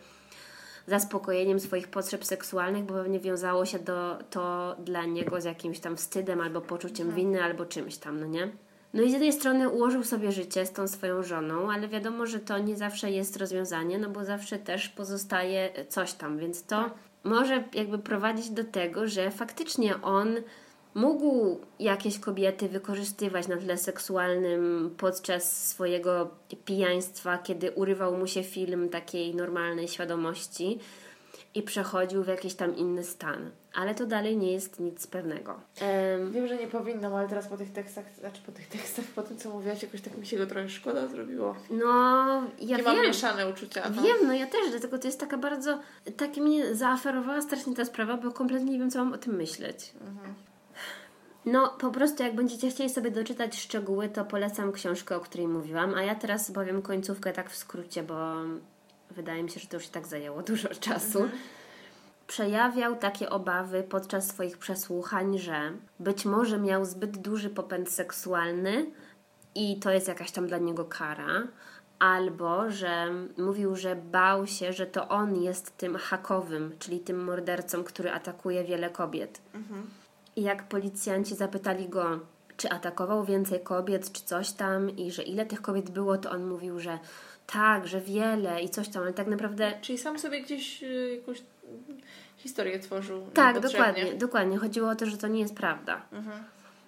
zaspokojeniem swoich potrzeb seksualnych, bo pewnie wiązało się do, to dla niego z jakimś tam wstydem albo poczuciem winy albo czymś tam, no nie? No i z jednej strony ułożył sobie życie z tą swoją żoną, ale wiadomo, że to nie zawsze jest rozwiązanie, no bo zawsze też pozostaje coś tam, więc to może jakby prowadzić do tego, że faktycznie on mógł jakieś kobiety wykorzystywać na tle seksualnym podczas swojego pijaństwa, kiedy urywał mu się film takiej normalnej świadomości i przechodził w jakiś tam inny stan. Ale to dalej nie jest nic pewnego. Em, Wiem, że nie powinnam, ale teraz po tych tekstach, znaczy po tych tekstach, po tym co mówiłaś, jakoś tak mi się go trochę szkoda zrobiło. no, ja Nie wiem. mam mieszane uczucia. No. Wiem, no ja też, dlatego to jest taka bardzo, tak mnie zaaferowała strasznie ta sprawa, bo kompletnie nie wiem, co mam o tym myśleć. No, po prostu jak będziecie chcieli sobie doczytać szczegóły, to polecam książkę, o której mówiłam, a ja teraz powiem końcówkę tak w skrócie, bo wydaje mi się, że to już i tak zajęło <laughs> dużo czasu. Przejawiał takie obawy podczas swoich przesłuchań, że być może miał zbyt duży popęd seksualny i to jest jakaś tam dla niego kara, albo że mówił, że bał się, że to on jest tym hakowym, czyli tym mordercą, który atakuje wiele kobiet. I jak policjanci zapytali go, czy atakował więcej kobiet, czy coś tam, i że ile tych kobiet było, to on mówił, że tak, że wiele i coś tam, ale tak naprawdę. Czyli sam sobie gdzieś y, jakąś historię tworzył. Tak, dokładnie, dokładnie. Chodziło o to, że to nie jest prawda.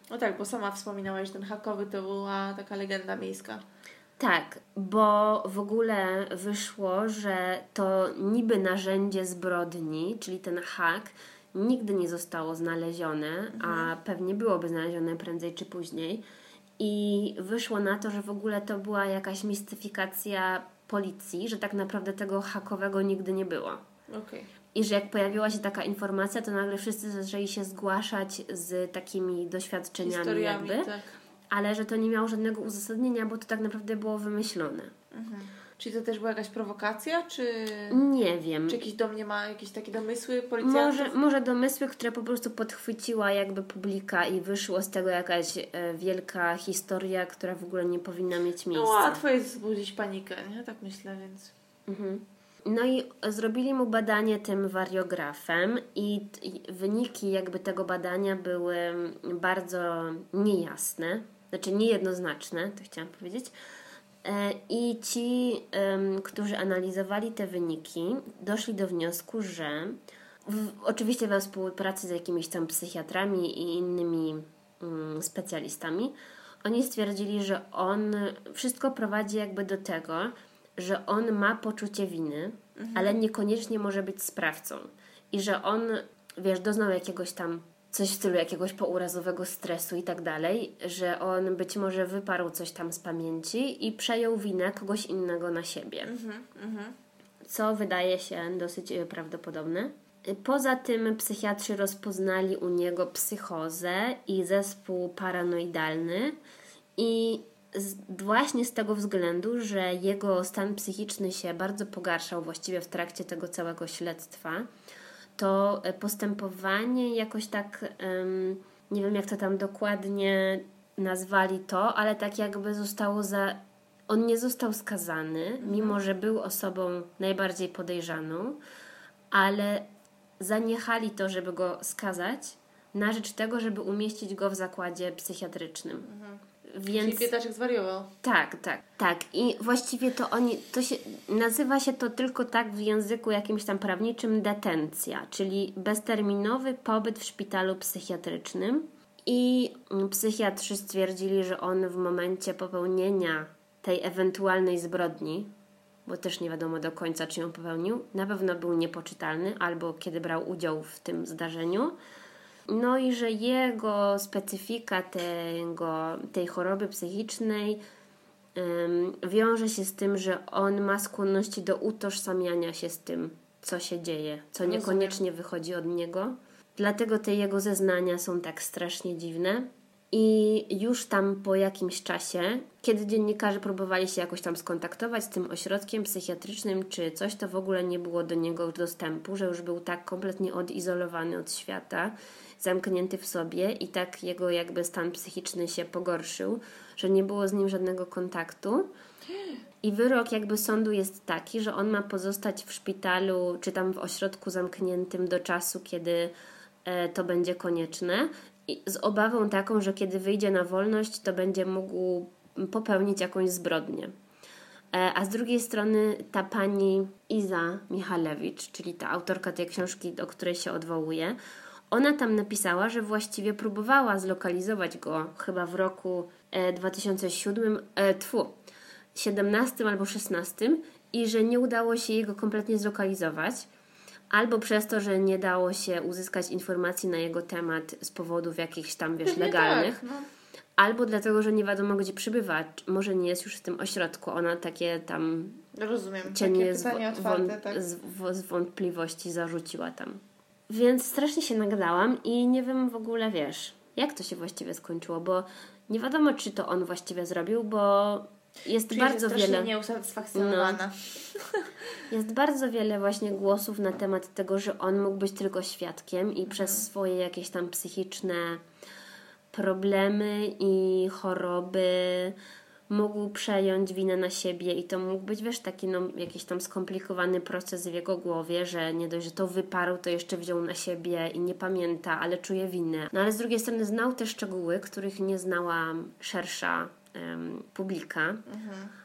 No tak, bo sama wspominałaś, że ten hakowy to była taka legenda miejska. Tak, bo w ogóle wyszło, że to niby narzędzie zbrodni, czyli ten hak, nigdy nie zostało znalezione, a pewnie byłoby znalezione prędzej czy później. I wyszło na to, że w ogóle to była jakaś mistyfikacja policji, że tak naprawdę tego hakowego nigdy nie było. Okej. I że jak pojawiła się taka informacja, to nagle wszyscy zaczęli się zgłaszać z takimi doświadczeniami Historiami, jakby. tak. ale że to nie miało żadnego uzasadnienia, bo to tak naprawdę było wymyślone. Mhm. Czyli to też była jakaś prowokacja, czy... Nie wiem. Czy jakiś do mnie ma jakieś takie domysły policjantów? Może, może domysły, które po prostu podchwyciła jakby publika i wyszło z tego jakaś e, wielka historia, która w ogóle nie powinna mieć No miejsca. łatwo jest wzbudzić panikę, nie? Tak myślę, więc... Mhm. No i zrobili mu badanie tym wariografem i, i wyniki jakby tego badania były bardzo niejasne, znaczy niejednoznaczne, to chciałam powiedzieć. E, I ci, którzy analizowali te wyniki, doszli do wniosku, że w, oczywiście we współpracy z jakimiś tam psychiatrami i innymi mm, specjalistami, oni stwierdzili, że on wszystko prowadzi jakby do tego, że on ma poczucie winy, ale niekoniecznie może być sprawcą. I że on, wiesz, doznał jakiegoś tam coś w stylu jakiegoś pourazowego stresu i tak dalej, że on być może wyparł coś tam z pamięci i przejął winę kogoś innego na siebie. Co wydaje się dosyć e, prawdopodobne. Poza tym psychiatrzy rozpoznali u niego psychozę i zespół paranoidalny i z, właśnie z tego względu, że jego stan psychiczny się bardzo pogarszał właściwie w trakcie tego całego śledztwa, to e, postępowanie jakoś tak, nie wiem jak to tam dokładnie nazwali to, ale tak jakby zostało za. On nie został skazany, mimo że był osobą najbardziej podejrzaną, ale zaniechali to, żeby go skazać, na rzecz tego, żeby umieścić go w zakładzie psychiatrycznym. Więc Czyli biedaczek zwariował. tak, tak, tak. I właściwie to oni, to się, nazywa się to tylko tak w języku jakimś tam prawniczym detencja, czyli bezterminowy pobyt w szpitalu psychiatrycznym. I psychiatrzy stwierdzili, że on w momencie popełnienia tej ewentualnej zbrodni, bo też nie wiadomo do końca, czy ją popełnił, na pewno był niepoczytalny, albo kiedy brał udział w tym zdarzeniu. No i że jego specyfika tego, tej choroby psychicznej wiąże się z tym, że on ma skłonności do utożsamiania się z tym, co się dzieje, co niekoniecznie wychodzi od niego. Dlatego te jego zeznania są tak strasznie dziwne. I już tam po jakimś czasie, kiedy dziennikarze próbowali się jakoś tam skontaktować z tym ośrodkiem psychiatrycznym czy coś, to w ogóle nie było do niego dostępu, że już był tak kompletnie odizolowany od świata, zamknięty w sobie i tak jego jakby stan psychiczny się pogorszył, że nie było z nim żadnego kontaktu. I wyrok jakby sądu jest taki, że on ma pozostać w szpitalu czy tam w ośrodku zamkniętym do czasu, kiedy e, to będzie konieczne. I z obawą taką, że kiedy wyjdzie na wolność, to będzie mógł popełnić jakąś zbrodnię. E, A z drugiej strony ta pani Iza Michalewicz, czyli ta autorka tej książki, do której się odwołuje, ona tam napisała, że właściwie próbowała zlokalizować go chyba w roku e, 2007, e, tfu, 17 albo 16 i że nie udało się jego kompletnie zlokalizować. Albo przez to, że nie dało się uzyskać informacji na jego temat z powodów jakichś tam, wiesz, legalnych. Tak, no. Albo dlatego, że nie wiadomo, gdzie przybywa. Może nie jest już w tym ośrodku. Ona takie tam Rozumiem. cienie Takie z, tak. z wątpliwości zarzuciła tam. Więc strasznie się nagadałam i nie wiem w ogóle, wiesz, jak to się właściwie skończyło, bo nie wiadomo, czy to on właściwie zrobił, bo jest Czyli bardzo jest wiele... nieusatysfakcjonowana. <laughs> Jest bardzo wiele właśnie głosów na temat tego, że on mógł być tylko świadkiem i przez swoje jakieś tam psychiczne problemy i choroby mógł przejąć winę na siebie i to mógł być, wiesz, taki no, jakiś tam skomplikowany proces w jego głowie, że nie dość, że to wyparł, to jeszcze wziął na siebie i nie pamięta, ale czuje winę. No ale z drugiej strony znał te szczegóły, których nie znała szersza publika,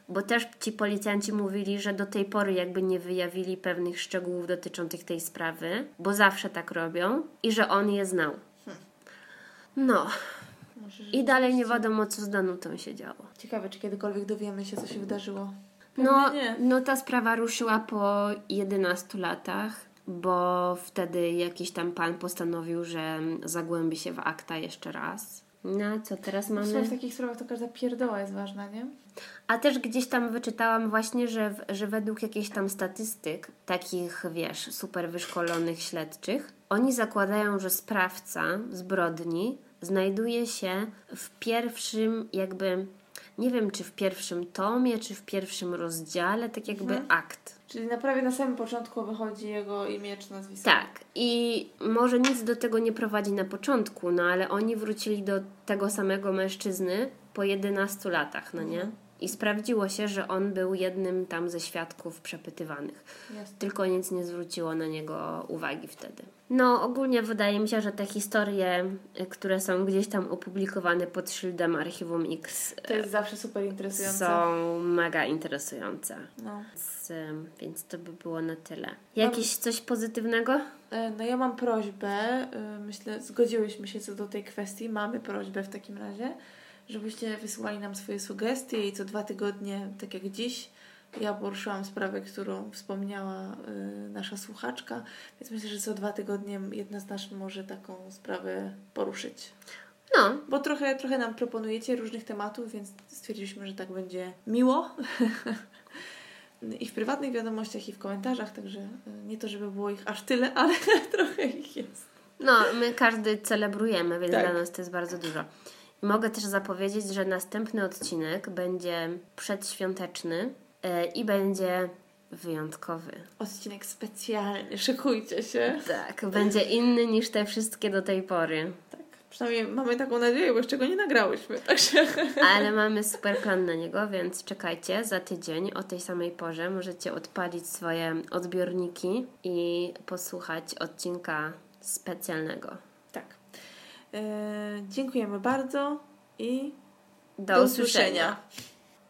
bo też ci policjanci mówili, że do tej pory jakby nie wyjawili pewnych szczegółów dotyczących tej sprawy, bo zawsze tak robią i że on je znał. No. I dalej nie wiadomo, co z Danutą się działo. Ciekawe, czy kiedykolwiek dowiemy się, co się wydarzyło. No, nie. no ta sprawa ruszyła po 11 latach, bo wtedy jakiś tam pan postanowił, że zagłębi się w akta jeszcze raz. No, co teraz W sumie w mamy? takich sprawach to każda pierdoła jest ważna, nie? A też gdzieś tam wyczytałam właśnie, że, że według jakichś tam statystyk, takich wiesz, super wyszkolonych śledczych, oni zakładają, że sprawca zbrodni znajduje się w pierwszym jakby nie wiem czy w pierwszym tomie, czy w pierwszym rozdziale, tak jakby Mhm. akt. Czyli na prawie na samym początku wychodzi jego imię czy nazwisko. Tak, i może nic do tego nie prowadzi na początku, no ale oni wrócili do tego samego mężczyzny po 11 latach, no nie? I sprawdziło się, że on był jednym tam ze świadków przepytywanych. Jasne. Tylko nic nie zwróciło na niego uwagi wtedy. No, ogólnie wydaje mi się, że te historie, y, które są gdzieś tam opublikowane pod szyldem Archiwum X, To jest zawsze super interesujące. są mega interesujące. No. Więc, ym, więc to by było na tyle. Jakieś coś pozytywnego? E, No ja mam prośbę, myślę, zgodziłyśmy się co do tej kwestii, mamy prośbę w takim razie, żebyście wysyłali nam swoje sugestie i co dwa tygodnie, tak jak dziś, ja poruszyłam sprawę, którą wspomniała e, nasza słuchaczka, więc myślę, że co dwa tygodnie jedna z nas może taką sprawę poruszyć. No, Bo trochę, trochę nam proponujecie różnych tematów, więc stwierdziliśmy, że tak będzie miło. <laughs> I w prywatnych wiadomościach, i w komentarzach, także e, nie to, żeby było ich aż tyle, <laughs> ale trochę ich jest. no, my każdy celebrujemy, więc Tak. dla nas to jest bardzo dużo. Mogę też zapowiedzieć, że następny odcinek będzie przedświąteczny e, i będzie wyjątkowy. Odcinek specjalny, szykujcie się. Tak, będzie inny niż te wszystkie do tej pory. Tak, przynajmniej mamy taką nadzieję, bo jeszcze go nie nagrałyśmy, <laughs> także... Ale mamy super plan na niego, więc czekajcie za tydzień o tej samej porze. Możecie odpalić swoje odbiorniki i posłuchać odcinka specjalnego. E, dziękujemy bardzo i Do, do usłyszenia. usłyszenia.